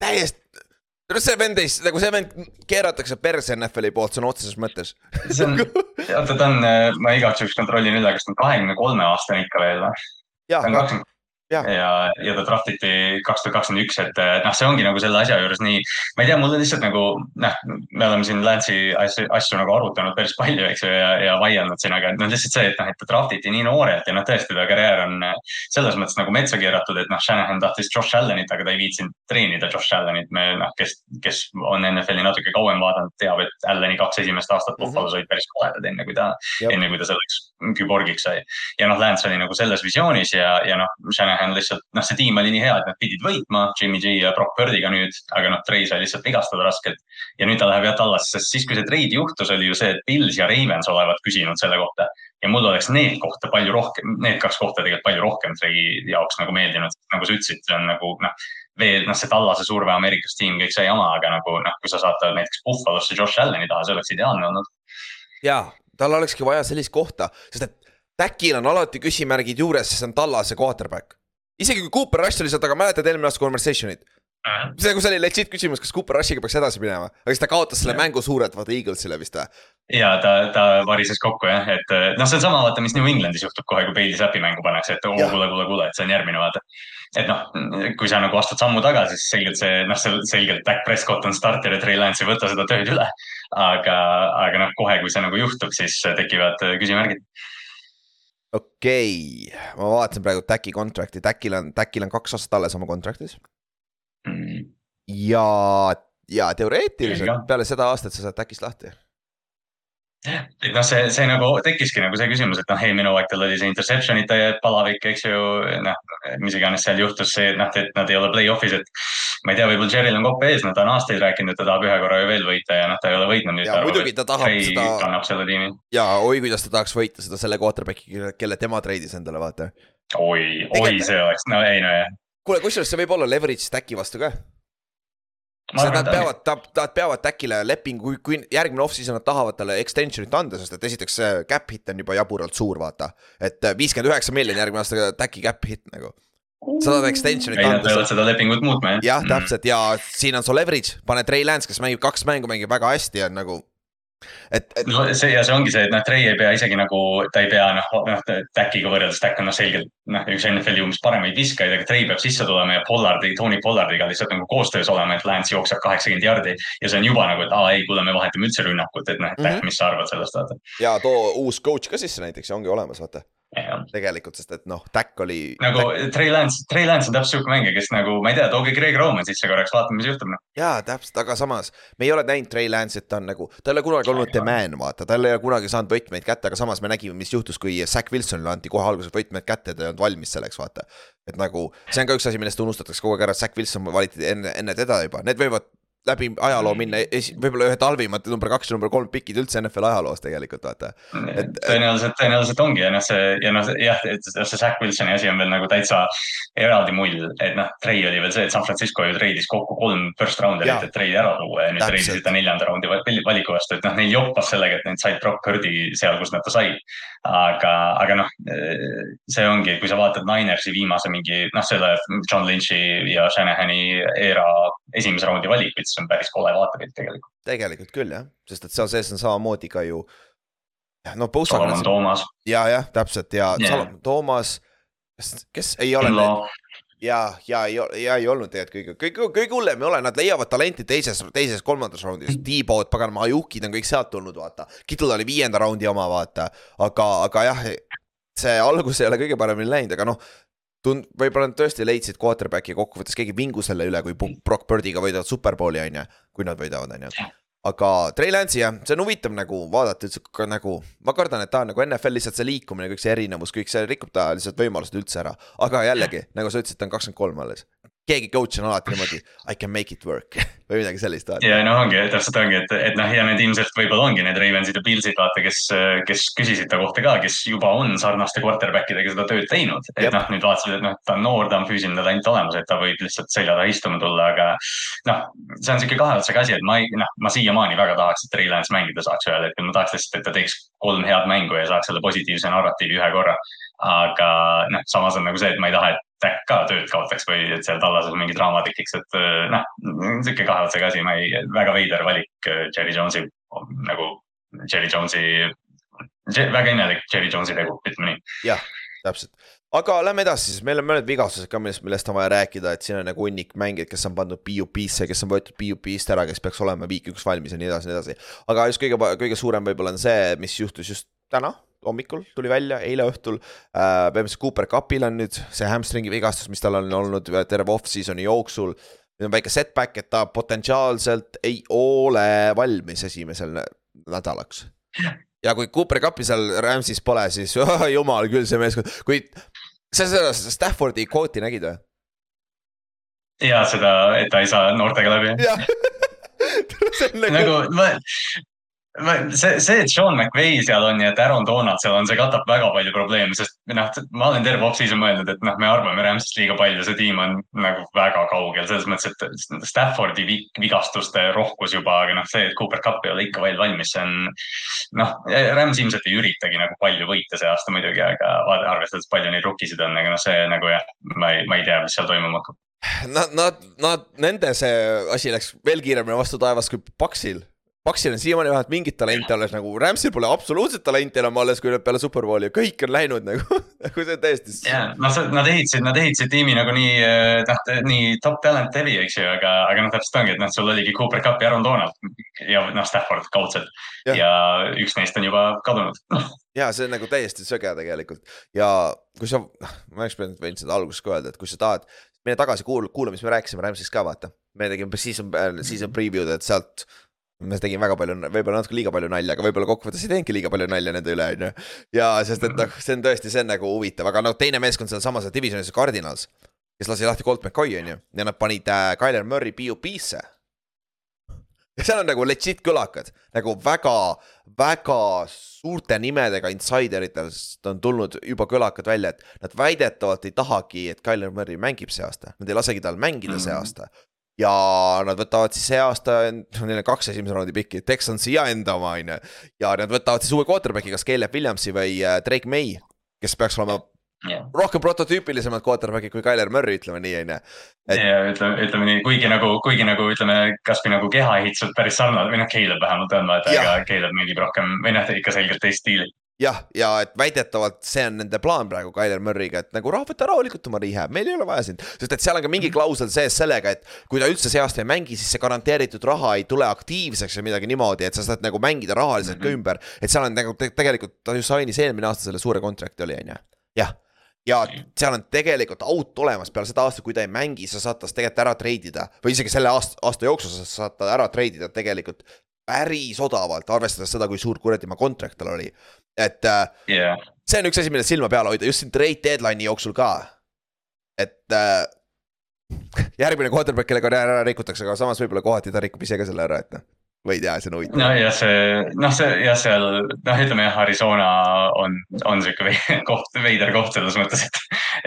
täiesti, no see vend ei, nagu see vend keeratakse perse NFL-i poolt sõna otseses mõttes. see on, <laughs> oota, ta on, ma igaks juhuks kontrollin üle, kas ta on kahekümne kolme aastane ikka veel või? ja ta on, kakskümmend Jah. ja, ja ta draftiti kaks tuhat kakskümmend üks, et eh, noh, see ongi nagu selle asja juures nii, ma ei tea, mul on lihtsalt nagu noh, me oleme siin Lance'i asju, asju nagu arutanud päris palju, eks ju, ja, ja vaielnud siin, aga noh, lihtsalt see, et noh, et ta draftiti nii noorelt ja noh, tõesti ta karjäär on eh, selles mõttes nagu metsa keeratud, et noh, Shanahan tahtis Josh Allanit, aga ta ei viitsinud treenida Josh Allanit, me noh, kes, kes on NFL-i natuke kauem vaadanud, teab, et Allani kaks esimest aastat Mhm. Buffalo's olid päris koledad, enne kui ta, enne kui ta selleks küborgiks sai ja noh, Lance oli nagu selles visioonis ja, ja noh, Shanahan lihtsalt, noh, see tiim oli nii hea, et nad pidid võitma Jimmy G ja Brock Birdiga nüüd, aga noh, Trey sai lihtsalt vigastada raskelt. ja nüüd ta läheb jah Tallasse, sest siis, kui see treid juhtus, oli ju see, et Pils ja Ravens olevat küsinud selle kohta. ja mul oleks need kohta palju rohkem, need kaks kohta tegelikult palju rohkem Trey jaoks nagu meeldinud, nagu sa ütlesid, see on nagu noh, veel noh, see Tallase surve Ameerikas tiim, kõik see jama, aga nagu noh, kui sa saad ta näiteks Buffalosse Josh Allani taha, see oleks ideaalne olnud. ja tal olekski vaja sellist kohta, sest et Dakil on alati küsimärgid juures, sest see on Tallase quarterback. Isegi kui Cooper Rush oli sealt, aga mäletad eelmine aasta conversation'it? see, kus oli legit küsimus, kas Cooper Rushiga peaks edasi minema, aga siis ta kaotas selle Jah. mängu suurelt vaata Eaglesile vist või? ja ta, ta varises kokku jah, et noh, see on sama, vaata, mis New Englandis juhtub kohe, kui Bailey Zappi mängu pannakse, et oo Jah. kuule, kuule, kuule, et see on järgmine, vaata. et noh, kui sa nagu astud sammu tagasi, siis selgelt see, noh, see selgelt Dak Prescott on starter ja Trey Lance ei võta seda tööd üle. aga, aga noh, kohe, kui see nagu juhtub, siis tekivad küsimärgid. Okei okay., ma vaatasin praegu Dacki contract'i, Dackil on, Dackil on kaks aastat alles oma contract'is Mm. ja, ja teoreetiliselt peale seda aastat sa saad Dackist lahti. Et noh, see, see nagu tekkiski nagu see küsimus, et noh, eelmine hooaeg tal oli see interception'ite palavik, eks ju, noh, mis iganes seal juhtus, see, et noh, et nad ei ole play-off'is, et ma ei tea, võib-olla Jerryl on kopp ees, no ta on aastaid rääkinud, et ta tahab ühe korra ju veel võita ja noh, ta ei ole võitnud ja muidugi ta tahab seda kannab selle tiimi. ja oi, kuidas ta tahaks võita seda selle quarterback'i, kelle tema treidis endale, vaata. oi, oi, see oleks, no ei no jah. kuule, kusjuures see võib olla leverage stack'i vastu ka. Sest nad peavad, nad peavad stack'ile lepingu, kui, kui järgmine off-season nad tahavad talle extension'it anda, sest et esiteks see cap hit on juba jaburalt suur, vaata. et viiskümmend üheksa miljonit järgmine aasta stack'i cap hit nagu. sa tahad extension'it ei, nad anda peavad seda lepingut muutma jah. jah, täpselt ja siin on su leverage, pane Trey Lance, kes mängib kaks mängu, mängib väga hästi, on nagu. et, et no see ja see ongi see, et noh, Trey ei pea isegi nagu, ta ei pea noh, noh Täkiga võrreldes, Täk on noh selgelt noh, üks NFL-i umbes paremaid viskajaid, aga Trey peab sisse tulema ja Pollardi, Tony Pollardiga lihtsalt nagu koostöös olema, et Lance jookseb kaheksakümmend jardi. ja see on juba nagu, et aa ei, kuule, me vahetame üldse rünnakut, et noh, et Täk, Mhm. mis sa arvad sellest, vaata. ja too uus coach ka sisse näiteks ja ongi olemas, vaata. tegelikult, sest et noh, Tack oli. nagu Trey Lance, Trey Lance on täpselt sihuke mängija, kes nagu, ma ei tea, tooge Greg Roman sisse korraks, vaatame, mis juhtub noh. jaa, täpselt, aga samas me ei ole näinud Trey Lance'it, ta on nagu, ta ei ole kunagi olnud the man, vaata, tal ei ole kunagi saanud võtmeid kätte, aga samas me nägime, mis juhtus, kui Zack Wilsonile anti kohe alguses võtmed kätte ja ta ei olnud valmis selleks, vaata. et nagu see on ka üks asi, millest unustatakse kogu aeg ära, et Zack Wilson valiti enne, enne teda juba, need võivad läbi ajaloo minna esi-, võib-olla ühed halvimad number kaks ja number kolm pikid üldse NFL ajaloos tegelikult, vaata. Tõenäoliselt, tõenäoliselt ongi ja noh, see ja noh, jah, et see Zack Wilsoni asi on veel nagu täitsa eraldi mull, et noh, Trey oli veel see, et San Francisco ju treidis kokku kolm first rounder'it, et Trey ära tuua ja nüüd treidisid ta neljanda raundi val- valiku vastu, et noh, neil joppas sellega, et nad said Brock Purdy seal, kus nad ta said. aga, aga noh, see ongi, kui sa vaatad Ninersi viimase mingi noh, selle John Lynch'i ja Shanahani era esimese raundi valikuid, siis on päris kole vaatepilt tegelikult. tegelikult küll jah, sest et seal sees on samamoodi ka ju. no Bosa. Solomon Thomas, ja, jah, täpselt ja yeah. Toomas, kes, kes ei ole Kinlo, ja, ja ei, ja ei olnud tegelikult kõige, kõige, kõige hullem ei ole, nad leiavad talenti teises, teises, kolmandas raundis. <laughs> T-Bot, paganama, Ajukid on kõik sealt tulnud, vaata. Kittel oli viienda raundi oma, vaata, aga, aga jah, see algus ei ole kõige paremini läinud, aga noh. tund-, võib-olla nad tõesti leidsid quarterback'i kokkuvõttes, keegi vingu selle üle, kui Bu- Brock Birdiga võidavad superbowli, on ju, kui nad võidavad, on ju aga Trey Lance'i jah, see on huvitav nagu vaadata üldse ka nagu, ma kardan, et ta on nagu NFL lihtsalt see liikumine, kõik see erinevus, kõik see rikub ta lihtsalt võimalused üldse ära. aga jällegi, nagu sa ütlesid, ta on kakskümmend kolm alles. Keegi coach on alati niimoodi I can make it work <laughs> või midagi sellist. ja noh, ongi, täpselt ongi, et, et noh, ja need ilmselt võib-olla ongi need Ravensid ja Pillsid, vaata, kes, kes küsisid ta kohta ka, kes juba on sarnaste quarterback idega seda tööd teinud. et noh, nüüd vaatasid, et noh, ta on noor, ta on füüsiline talent olemas, et ta võib lihtsalt selja taha istuma tulla, aga noh, see on sihuke kahe otsaga asi, et ma ei, noh, ma siiamaani väga tahaks, et Trey Lance mängida saaks ühel hetkel, ma tahaks lihtsalt, et ta teeks kolm head mängu ja saaks selle positiivse narratiivi ühe korra. Aga noh, samas on nagu see, et ma ei taha, et Täkk ka tööd kaotaks või et seal tallases mingi draama tekiks, et äh, noh, sihuke kahe otsaga asi, ma ei, väga veider valik äh, Jerry Jones'i nagu Jerry Jones'i, väga imelik Jerry Jones'i tegu, ütleme nii. täpselt, aga lähme edasi siis, meil on mõned vigastused ka, millest, millest on vaja rääkida, et siin on nagu hunnik mängijaid, kes on pandud PUP-sse, kes on võetud PUP-st ära, kes peaks olema week üks valmis ja nii edasi, nii edasi. aga just kõige, kõige suurem võib-olla on see, mis juhtus just täna hommikul tuli välja, eile õhtul äh,. põhimõtteliselt Cooper Cupil on nüüd see hamstringi vigastus, mis tal on olnud terve off-season'i jooksul. nüüd on väike setback, et ta potentsiaalselt ei ole valmis esimesel nä- nädalaks ja kui Cooper Cupi seal Rams'is pole, siis <laughs> oh, jumal küll see meeskond, kui sa seda Staffordi kvooti nägid või? ja seda, et ta ei saa noortega läbi. <laughs> nagu, nagu ma, see, see, et Sean McVay seal on ja et Aaron Donald seal on, see katab väga palju probleeme, sest noh, ma olen terve off-season mõelnud, et noh, me arvame Rams'ist liiga palju, see tiim on nagu väga kaugel selles mõttes, et Staffordi vi- vigastuste rohkus juba, aga noh, see, et Cooper Cup ei ole ikka veel valmis, see on noh, Rams ilmselt ei üritagi nagu palju võita see aasta muidugi, aga arvestades palju neid rookisid on, aga noh, see nagu jah, ma ei, ma ei tea, mis seal toimuma hakkab. Nad, nad, nad, nende see asi läks veel kiiremini vastu taevast kui Paksil. Paksil on siiamaani vähemalt mingit talenti alles nagu, Ramsil pole absoluutselt talenti enam alles, kui nad peale Superbowli ja kõik on läinud nagu, <laughs> nagu see on täiesti. ja noh, nad ehitasid, nad ehitasid tiimi nagu nii, noh, nii top talent heavy, eks ju, aga, aga noh, täpselt ongi, et noh, sul oligi Cooper Cup ja Aaron Donald ja noh, Stafford kaudselt ja. üks neist on juba kadunud. ja see on nagu täiesti söge tegelikult ja kui sa, ma oleks pidanud võinud seda alguses ka öelda, et kui sa tahad, mine tagasi kuula, kuula, mis me rääkisime Rams'ist ka vaata. me tegime season, season preview'd, et sealt me tegime väga palju, võib-olla natuke liiga palju nalja, aga võib-olla kokkuvõttes ei teinudki liiga palju nalja nende üle, on ju. ja sest, et noh, see on tõesti, see on nagu huvitav, aga noh, teine meeskond sealsamas divisionis, Cardinals, kes lasi lahti Colt McCoy, on ju, ja nad panid äh, Tyler Murray PUP-sse. ja seal on nagu legit kõlakad nagu väga, väga suurte nimedega insideritest on tulnud juba kõlakad välja, et nad väidetavalt ei tahagi, et Tyler Murray mängib see aasta, nad ei lasegi tal mängida see Mhm. aasta ja nad võtavad siis see aasta, neil on kaks esimese raundi pikki, Texansi ja enda oma on ju. ja nad võtavad siis uue quarterback'i, kas Caleb Williamsi või äh, Drake May, kes peaks olema jah, rohkem prototüüpilisemad quarterback'id kui Tyler Murray, ütleme nii, on ju. ja ütleme, ütleme nii, kuigi nagu, kuigi nagu ütleme, kasvõi nagu kehaehitused päris sarnased või noh, Caleb vähemalt on vaata, aga Caleb mängib rohkem või noh, ikka selgelt teist stiili. jah, ja et väidetavalt see on nende plaan praegu Tyler Murry'ga, et nagu rahva võta rahulikult oma rehab, meil ei ole vaja sind. sest et seal on ka mingi klausel sees sellega, et kui ta üldse see aasta ei mängi, siis see garanteeritud raha ei tule aktiivseks või midagi niimoodi, et sa saad nagu mängida rahaliselt ka Mhm. ümber. et seal on nagu te tegelikult ta ju sainis eelmine aasta selle suure kontrakti oli, on ju, jah ja seal on tegelikult out olemas peale seda aastat, kui ta ei mängi, sa saad tast tegelikult ära treidida või isegi selle aasta, aasta jooksul sa saad ta ära treidida tegelikult päris odavalt, arvestades seda, kui suur kuradimaa kontrakt tal oli. Et äh, jah, see on üks asi, millest silma peal hoida, just siin trade deadline'i jooksul ka. et äh, <laughs> järgmine quarterback, kelle karjäär ära rikutakse, aga samas võib-olla kohati ta rikub ise ka selle ära, et noh, või ei tea, see on huvitav. nojah, see, noh, see jah, seal noh, ütleme jah, Arizona on, on sihuke <laughs> koht, veider koht selles mõttes, et.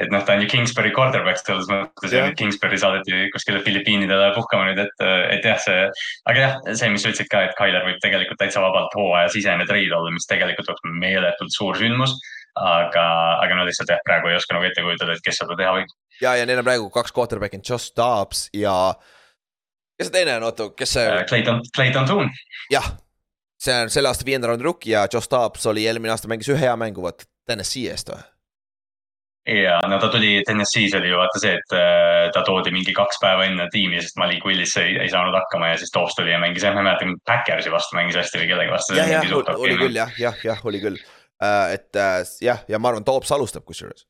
et noh, ta on ju Kingsbury quarterback selles mõttes ja Jah. nüüd Kingsbury saadeti kuskile Filipiinidele puhkama nüüd, et, et jah, see. aga jah, see, mis sa ütlesid ka, et Tyler võib tegelikult täitsa vabalt hooajasisene treid olla, mis tegelikult oleks meeletult suur sündmus. aga, aga no lihtsalt jah, praegu ei oska nagu ette kujutada, et kes seda teha võib. ja, ja neil on praegu kaks quarterback'i, Josh Dobbs ja. Kes see teine on, oota, kes see, Clayton, Clayton Tune, jah. see on selle aasta viienda raundi rookie ja Josh Dobbs oli eelmine aasta mängis ühe hea mängu, vaata TNS-i eest või? ja no ta tuli TNS-is oli ju vaata see, et äh, ta toodi mingi kaks päeva enne tiimi, sest Malik Willis ei, ei saanud hakkama ja siis Toos tuli ja mängis, ma ei mäleta, Backersi vastu mängis hästi või kellegi vastu. jah, jah, oli küll jah, jah, jah, oli küll. et äh, jah, ja ma arvan, Toops alustab kusjuures.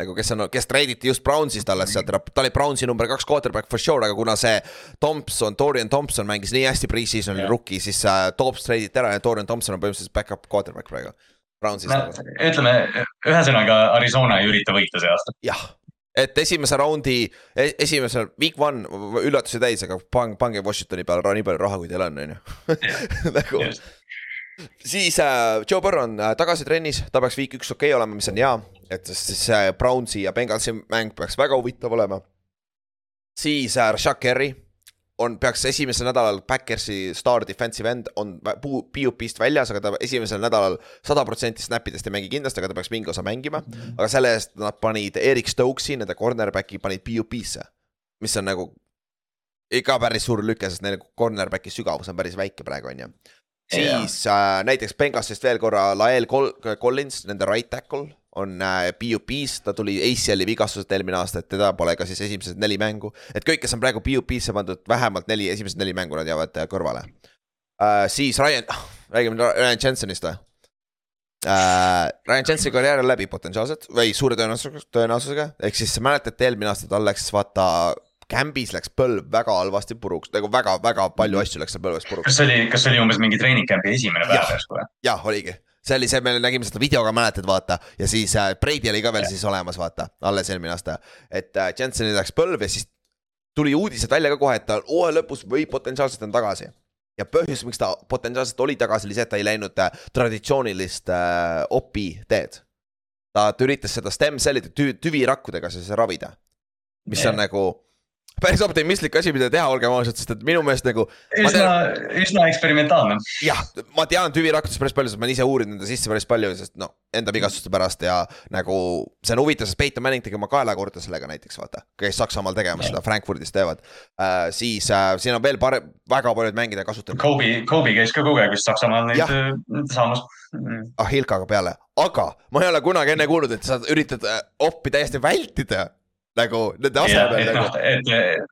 Nagu kes on, kes treiditi just Brownsist alles sealt ta oli Brownsi number kaks quarterback for sure, aga kuna see Thompson, Dorian Thompson mängis nii hästi pre-season'il Jah. rookie, siis äh, Toops treiditi ära ja Dorian Thompson on põhimõtteliselt back-up quarterback praegu. Brownsist nagu. ütleme, ühesõnaga Arizona ei ürita võita see aasta. jah, et esimese raundi, esimesel week one üllatusi täis, aga pange, pange Washingtoni peale nii palju raha, kui teil on, on ju. <laughs> nagu siis äh, Joe Burrow on äh, tagasi trennis, ta peaks week üks okei okay olema, mis on hea, et siis äh, Brownsi ja Bengalsi mäng peaks väga huvitav olema. siis äh, Rashad Kerry on, peaks esimesel nädalal Backersi staar defensive end on PUP-st väljas, aga ta esimesel nädalal sada protsenti snap'idest ei mängi kindlasti, aga ta peaks mingi osa mängima. aga selle eest nad panid Erik Stokesi, nende cornerback'i panid PUP-sse, mis on nagu ikka päris suur lüke, sest neil cornerback'i sügavus on päris väike praegu, on ju. siis äh, näiteks Benghazist veel korra Lael Col- Collins, nende right tackle on äh, PUP-s, ta tuli ACL-i vigastusest eelmine aasta, et teda pole ka siis esimesed neli mängu. et kõik, kes on praegu PUP-sse pandud, vähemalt neli, esimesed neli mängu nad jäävad äh, kõrvale äh,. siis Ryan, räägime Ryan Jensenist või äh,? Ryan Jenseni karjäär on läbi potentsiaalselt või suure tõenäosusega, tõenäosusega, ehk siis et eelmine aasta tal läks vaata. Cambis läks põlv väga halvasti puruks, nagu väga-väga palju asju läks seal põlves puruks. kas see oli, kas see oli umbes mingi treening camp'i esimene päev järsku või? jah, oligi, see oli see, me nägime seda videoga, mäletad, vaata ja siis äh, Brady oli ka veel siis olemas, vaata, alles eelmine aasta. et äh, Jensenil läks põlv ja siis tuli uudised välja ka kohe, et ta hooaja lõpus võib potentsiaalselt on tagasi. ja põhjus, miks ta potentsiaalselt oli tagasi, oli see, et ta ei läinud äh, traditsioonilist äh, opi teed. ta ta üritas seda stem cell'ide tü tüvirakkudega siis ravida, mis on nagu päris optimistlik asi, mida teha, olgem ausad, sest et minu meelest nagu üsna, üsna eksperimentaalne. jah, ma tean tüvirakkudest päris palju, sest ma olen ise uurinud nende sisse päris palju, sest no enda vigastuste pärast ja nagu see on huvitav, sest Peiton Manning tegi oma kaela korda sellega näiteks vaata, käis Saksamaal tegemas seda, Frankfurdis teevad äh,. siis äh, siin on veel parem, väga paljud mängijad kasutanud Kobe, Kobe käis ka kogu aeg vist Saksamaal neid äh, saamas. Ahilkaga peale, aga ma ei ole kunagi enne kuulnud, et sa üritad oppi täiesti vältida nagu nende asemel et nagu noh,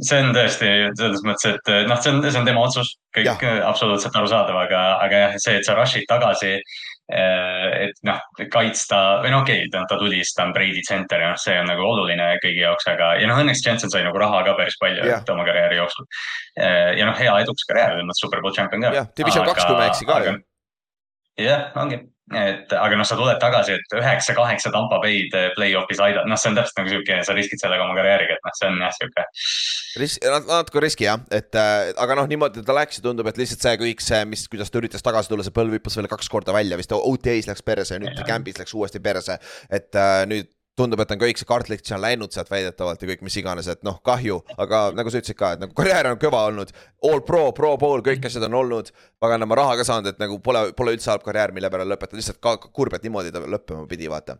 see on tõesti selles mõttes, et noh, see on, see on tema otsus, kõik Jah. absoluutselt arusaadav, aga, aga jah, see, et sa rush'id tagasi. et noh, kaitsta või no okei okay,, ta tuli, siis ta on Brady center ja noh, see on nagu oluline kõigi jaoks, aga ja noh, õnneks Jensen sai nagu raha ka päris palju yeah. oma karjääri jooksul. ja noh, hea edukas karjäär, selles mõttes superbowl champion ka. jah, division kaks, kui ma ei eksi ka ju. jah, ongi, et aga noh, sa tuled tagasi, et üheksa-kaheksa Tampa Bay'd play-off'is aidata, noh, see on täpselt nagu sihuke, sa riskid sellega oma karjääriga, et noh, see on jah sihuke. risk, natuke riski jah, et äh, aga noh, niimoodi ta läks ja tundub, et lihtsalt see kõik see, mis, kuidas ta üritas tagasi tulla, see põlv hüppas veel kaks korda välja, vist OTA-s läks perse ja nüüd camp'is läks uuesti perse. et äh, nüüd tundub, et on kõik see cartilage on läinud sealt väidetavalt ja kõik mis iganes, et noh, kahju, aga nagu sa ütlesid ka, et nagu karjäär on kõva olnud. All pro, pro pool, kõik asjad on olnud, paganama raha ka saanud, et nagu pole, pole üldse halb karjäär, mille peale lõpetada, lihtsalt ka kurb, et niimoodi ta lõppema pidi, vaata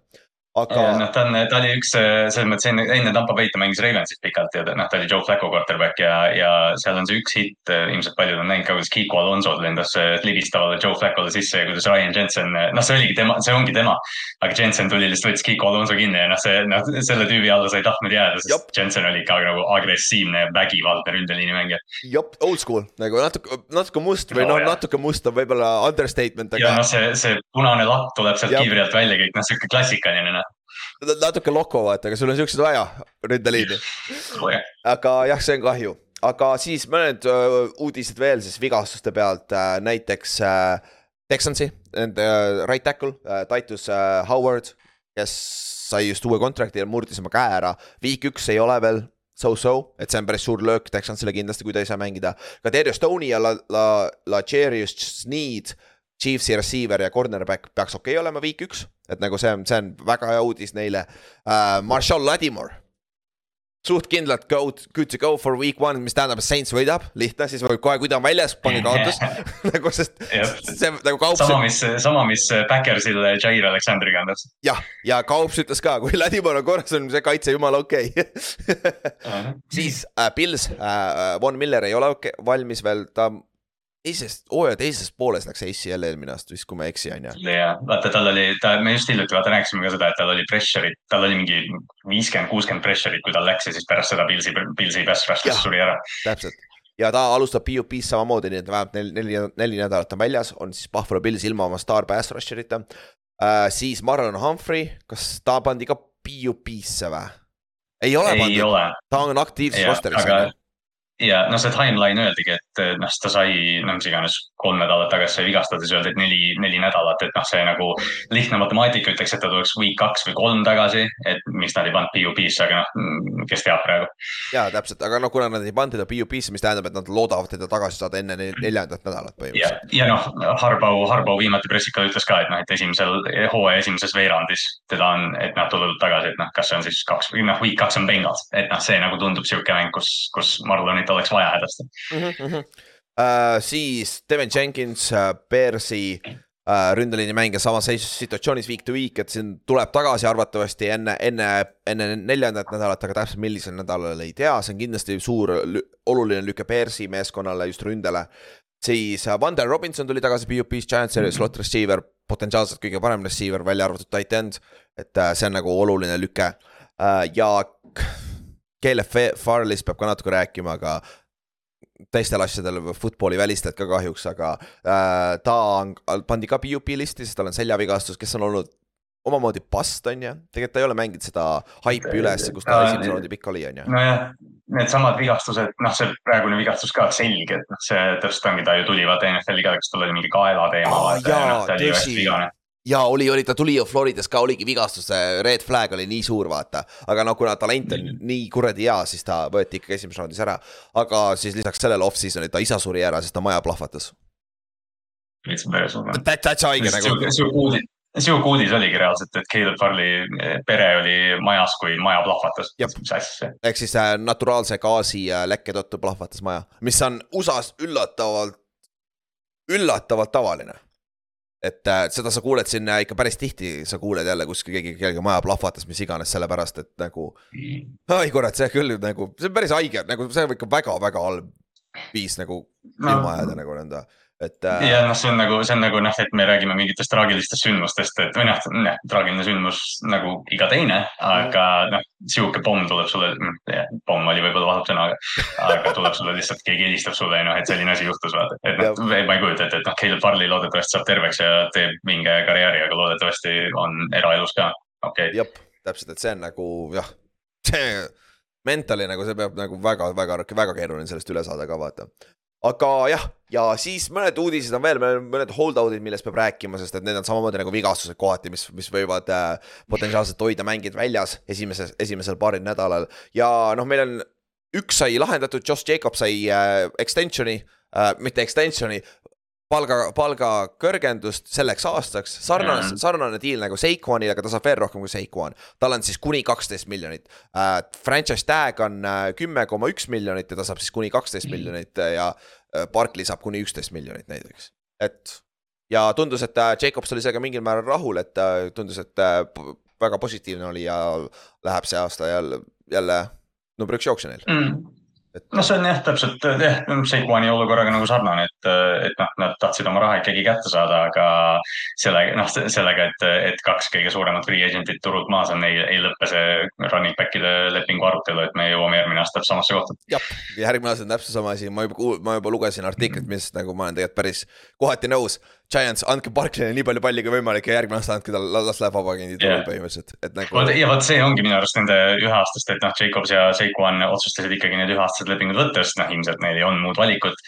aga. noh, ta on, ta oli üks selles mõttes enne, enne Tampa Bay'd ta mängis Ravensis pikalt ja noh, ta oli Joe Flacco quarterback ja, ja seal on see üks hitt, ilmselt paljud on näinud ka, kuidas Kiko Alonso lendas libistavale Joe Flaccole sisse ja kuidas Ryan Jensen, noh, see oligi tema, see ongi tema. aga Jensen tuli lihtsalt võttis Kiko Alonso kinni ja noh, see, noh, selle tüübi alla sa ei tahtnud jääda, sest Jop. Jensen oli ikka nagu agressiivne, vägivaldne ründeliini mängija. jop, old school nagu natuke, natuke must või noh no, natuke must on võib-olla understatement. ja noh, see, see punane lapp tuleb sealt kiivri alt välja kõik, noh, sihuke klassikaline noh natuke loko vaata, aga sul on siukseid vaja, ründeliini oh,. aga jah, see on kahju, aga siis mõned uudised veel siis vigastuste pealt uh,, näiteks uh, Texansi, nende uh, right tackle uh, Titus uh, Howard, kes sai just uue kontrakti ja murdis oma käe ära. Week üks ei ole veel so-so, et see on päris suur löök Texansile kindlasti, kui ta ei saa mängida. ka Terje Stone'i ja La, La, La Cherius Sneed uh, Chiefsi receiver ja cornerback peaks okei okay olema week üks, et nagu see on, see on väga hea uudis neile uh,. Marshall Ladimore suht kindlalt go, good to go for week one, mis tähendab, et Saints võidab, lihtne, siis võib kohe, kui ta on väljas, pange <laughs> kaotus <laughs> nagu sest see nagu Kaups. sama, mis, sama, mis Backersil Jair Alexandriga on täpselt. jah, ja Kaups ütles ka, kui <laughs> Ladimore on korras, on see kaitse jumala okei okay. siis uh, Pils uh,, Von Miller ei ole okay, valmis veel, ta teisest, hooaja teises pooles läks ACL eelmine aasta vist, kui ma ei eksi, on ju. ja vaata, tal oli, ta, me just hiljuti vaata rääkisime ka seda, et tal oli pressure'it, tal oli mingi viiskümmend, kuuskümmend pressure'it, kui tal läks ja siis pärast seda Pilsi, Pilsi pass rush'is suri ära. täpselt ja ta alustab PUP-s samamoodi, nii et vähemalt neli, neli, neli nädalat on väljas, on siis Buffalo Bills ilma oma staar pass rusher'ita uh,. siis Marlon Humphrey, kas ta pandi ka PUP-sse või? ei ole ei pandud, ta on aktiivses roster'is ja noh, see timeline öeldigi, et noh, ta sai, noh, mis iganes, kolm nädalat tagasi sai vigastada, siis öeldi, et neli, neli nädalat, et noh, see nagu lihtne matemaatika ütleks, et ta tuleks week kaks või kolm tagasi, et miks nad ei pannud PUP-sse, aga noh, kes teab praegu. ja täpselt, aga noh, kuna nad ei pannud teda PUP-sse, mis tähendab, et nad loodavad teda tagasi saada enne neljandat nädalat põhimõtteliselt. ja, ja noh, Harbo, Harbo viimati pressikal ütles ka, et noh, et esimesel, hooaja esimeses veerandis teda on, et nad tulevad tagasi, et noh, kas see on siis kaks noh, week kaks on Bengals, et noh, see nagu tundub sihuke mäng, kus, kus Marlonit oleks vaja hädasti mm. -hmm. Uh, siis Devin Jenkins uh,, Bearsi uh, ründeliini mängija samas situatsioonis week to week, et siin tuleb tagasi arvatavasti enne, enne, enne neljandat nädalat, aga täpselt millisel nädalal ei tea, see on kindlasti suur oluline lüke Bearsi meeskonnale just ründele. siis Vander Robinson tuli tagasi PUP-s, Giant Series slot receiver, potentsiaalselt kõige parem receiver, välja arvatud tight end. et see on nagu oluline lüke ja Caleb Farley'st peab ka natuke rääkima, aga teistel asjadel, football'i välistajad ka kahjuks, aga äh, ta on, pandi ka PUP listi, sest tal on seljavigastus, kes on olnud omamoodi past, on ju, tegelikult ta ei ole mänginud seda haipi üles, kus ta esimese raundi pikk oli, on ju. nojah, needsamad vigastused, noh, see praegune vigastus ka selge, et noh, see täpselt ongi, ta ju tuli vaata NFL-i ka, kas tal oli mingi kaela teema oh,. jaa, tõsi ja oli, oli, ta tuli ju Floridas ka, oligi vigastus, see red flag oli nii suur, vaata. aga no kuna talent on mm -hmm. nii kuradi hea, siis ta võeti ikkagi esimeses raundis ära. aga siis lisaks sellele off-season'il ta isa suri ära, sest ta maja plahvatas. That's haige nagu. sihuke uudis oligi reaalselt, et Caleb Farley eh, pere oli majas, kui maja plahvatas. mis asja ehk siis äh, naturaalse gaasi äh, lekke tõttu plahvatas maja, mis on USA-s üllatavalt, üllatavalt tavaline et äh, seda sa kuuled siin äh, ikka päris tihti, sa kuuled jälle kuskil keegi, kellegi maja plahvatas, mis iganes, sellepärast et nagu. ai kurat, see küll nagu, see on päris haige, nagu see on ikka väga-väga halb viis nagu no. ilma ajada nagu nõnda et äh.... ja noh, see on nagu, see on nagu noh, et me räägime mingitest traagilistest sündmustest, et või noh, noh, traagiline sündmus nagu iga teine, aga noh, sihuke pomm tuleb sulle, pomm oli võib-olla valus sõna, aga, aga tuleb sulle lihtsalt, keegi helistab sulle noh, et selline asi juhtus, vaata. et noh, ma ei kujuta ette, et noh, Caleb Farley loodetavasti saab terveks ja teeb mingi karjääri, aga loodetavasti on eraelus ka. Okei. Okay.. jah, täpselt, et see on nagu jah, see mentali nagu see peab nagu väga-väga, väga keeruline sellest üle saada ka vaata aga jah, ja siis mõned uudised on veel, mõned hold-out'id, millest peab rääkima, sest et need on samamoodi nagu vigastused kohati, mis, mis võivad äh, potentsiaalselt hoida mängijad väljas esimeses, esimesel paaril nädalal. ja noh, meil on, üks sai lahendatud, Josh Jacob sai äh, extension'i äh,, mitte extension'i, palga, palgakõrgendust selleks aastaks, sarnane mm., sarnane deal nagu Sequanil, aga ta saab veel rohkem kui Sequan. tal on siis kuni kaksteist miljonit äh,. Franchise tag on äh, kümme koma üks miljonit ja ta saab siis kuni kaksteist mm. miljonit äh, ja äh, Barkley saab kuni üksteist miljonit näiteks, et. ja tundus, et Jacobs oli sellega mingil määral rahul, et tundus, et väga positiivne oli ja läheb see aasta jälle, jälle number üks jooksja neil mm et noh, see on jah, täpselt jah, Seikuani olukorraga nagu sarnane, et, et noh, nad tahtsid oma raha ikkagi kätte saada, aga sellega, noh, sellega, et, et kaks kõige suuremat free agent'it turult maas on, ei, ei lõppe see running back'ide lepingu arutelu, et me jõuame järgmine aasta samasse kohta. jah, järgmine aasta on täpselt sama asi, ma juba, ma juba lugesin artiklit, mis nagu ma olen tegelikult päris kohati nõus Giants, andke Barkley'le nii palju palli kui võimalik ja järgmine aasta andke talle, las läheb vabaagendi turul yeah. põhimõtteliselt, et nagu. ja vot see ongi minu arust nende üheaastast, et noh, Jacobs ja Saquon otsustasid ikkagi need üheaastased lepingud võtta, sest noh, ilmselt neil ei olnud muud valikut.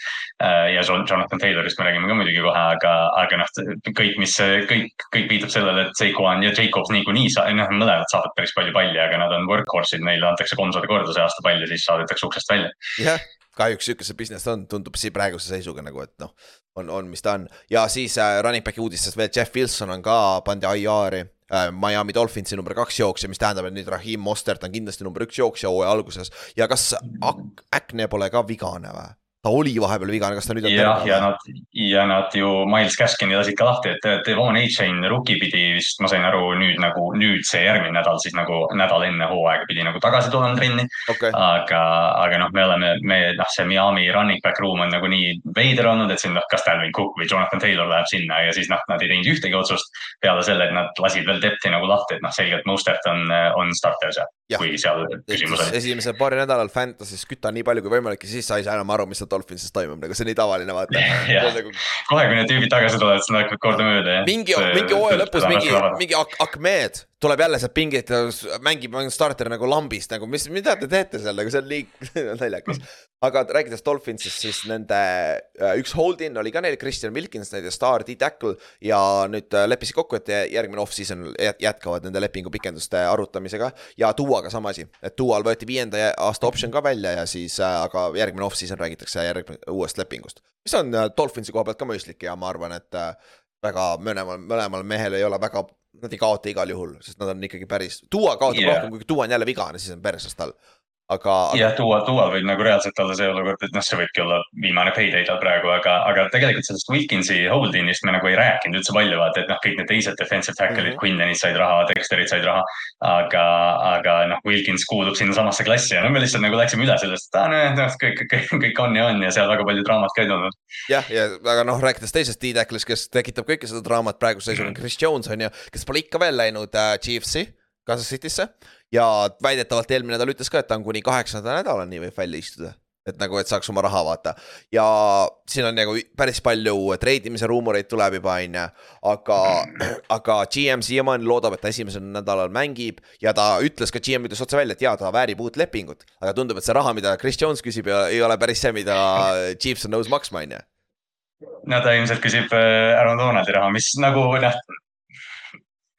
Äh, ja Jonathan Taylorist me räägime ka muidugi kohe, aga, aga noh, kõik, mis, kõik, kõik viitab sellele, et Saquon ja Jacobs niikuinii sa-, noh, mõlemad saavad päris palju palli, aga nad on workhorse'id, neile antakse kolmsada korda see aasta palli, siis saadetakse uksest välja. jah yeah kahjuks sihuke see business on, tundub siin praeguse seisuga nagu, et noh, on, on, mis ta on. ja siis äh, running back'i uudistes veel Jeff Wilson on ka, pandi IR-i äh,. Miami Dolphinsi number kaks jooksja, mis tähendab, et nüüd Raheem Mostert on kindlasti number üks jooksja hooaja alguses. ja kas Ak-, Acne pole ka vigane või? Ta oli vahepeal vigane, kas ta nüüd on jah, ja nad, ja nad ju Miles Caskini lasid ka lahti, et Devon A-Chain rookie pidi vist, ma sain aru nüüd nagu nüüd see järgmine nädal siis nagu nädal enne hooaega pidi nagu tagasi tulema trenni. Okay.. aga, aga noh, me oleme, me noh, see Miami running back room on nagu nii veider olnud, et siin noh, kas Dalvin Cook või Jonathan Taylor läheb sinna ja siis noh, nad ei teinud ühtegi otsust. peale selle, et nad lasid veel depth'i nagu lahti, et noh, selgelt Mustert on, on starter seal kui seal küsimus oli. esimesel paari nädalal Fantasy's kütta nii palju kui võimalik ja siis sa ei saa enam aru, mis seal Dolphinsis toimub, nagu see on nii tavaline, vaata. <laughs> Nagu... kohe, kui need tüübid tagasi tulevad, siis nad hakkavad kordamööda, jah. mingi, mingi hooaja lõpus mingi, mingi Ak Akmed tuleb jälle sealt pingilt ja mängib starter nagu lambist nagu, mis, mida te teete seal, nagu see on nii <laughs> naljakas. aga rääkides Dolphinsist, siis nende äh, üks hold-in oli ka neil, Christian Wilkins, nende staar D-tackle. ja nüüd äh, leppisid kokku, et järgmine off-season jätkavad nende lepingupikenduste arutamisega. ja Duaga sama asi, et Dual võeti viienda aasta optsioon ka välja ja siis, äh, aga järgmine off-season räägitakse järgmine, uuest lepingust. mis on Dolphinsi koha pealt ka mõistlik ja ma arvan, et väga mõlemal, mõlemal mehel ei ole väga nad ei kaota igal juhul, sest nad on ikkagi päris, Duo kaotab yeah. rohkem, kui Duo on jälle vigane, siis on perses tal aga, jah, Dual, Dual võib nagu reaalselt olla see olukord, et noh, see võibki olla viimane payday tal praegu, aga, aga tegelikult sellest Wilkinsi holding'ist me nagu ei rääkinud üldse palju, vaata, et noh, kõik need teised defensive tackle'id mm -hmm., Quinlanid said raha, Dexterid said raha. aga, aga noh, Wilkins kuulub sinnasamasse klassi ja no me lihtsalt nagu läksime üle sellest, et aa ah, noh, kõik, kõik, kõik on ja on ja seal väga palju draamat ka ei tulnud. jah, ja aga noh, rääkides teisest D-tackle'ist, kes tekitab kõike seda draamat praeguse seisuga mm -hmm., Chris Jones on ju, kes pole ikka veel läinud äh, Chiefsi Kansas City'sse ja väidetavalt eelmine nädal ütles ka, et ta on kuni kaheksanda nädalani võib välja istuda. et nagu, et saaks oma raha vaata ja siin on nagu päris palju treidimise ruumoreid tuleb juba, on ju. aga, <clears throat> aga GM siiamaani loodab, et ta esimesel nädalal mängib ja ta ütles ka, GM ütles otse välja, et jaa, ta väärib uut lepingut. aga tundub, et see raha, mida Chris Jones küsib, ei ole päris see, mida Chiefs on nõus maksma, on ju. no ta ilmselt küsib äh, Aaron Donaldi raha, mis nagu noh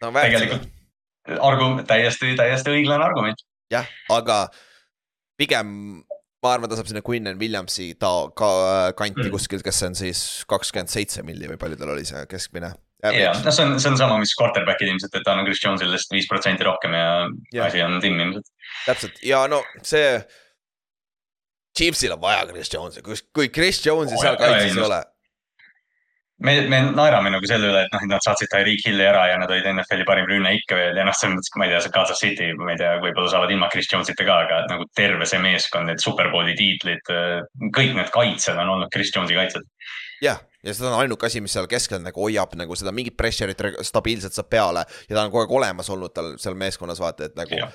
no, tegelikult argu-, täiesti, täiesti õiglane argument. jah, aga pigem ma arvan, ta saab sinna Quinnen Williamsi ta ka kanti mm. kuskil, kes on siis kakskümmend seitse milli või palju tal oli see keskmine. ja, noh, see on, see on sama, mis quarterback'id ilmselt, et annab Chris Jones'ile lihtsalt viis protsenti rohkem ja, ja asi on timm ilmselt. täpselt ja no see. Chiefsil on vaja Chris Jones'i, kui, kui Chris Jones'i oh, seal kaitses ei ole me, me naerame nagu selle üle, et noh, nad saatsid Tyreek Hilli ära ja nad olid NFL-i parim rünne ikka veel ja noh, selles mõttes, ma ei tea, see Kansas City, ma ei tea, võib-olla saavad ilma Chris Jones'ita ka, aga nagu terve see meeskond, need superbowli tiitlid, kõik need kaitsed on olnud Chris Jones'i kaitsed. jah, ja see on ainuke asi, mis seal keskel nagu hoiab nagu seda mingit pressure'it stabiilselt saab peale ja ta on kogu aeg olemas olnud tal seal meeskonnas, vaata, et nagu ja.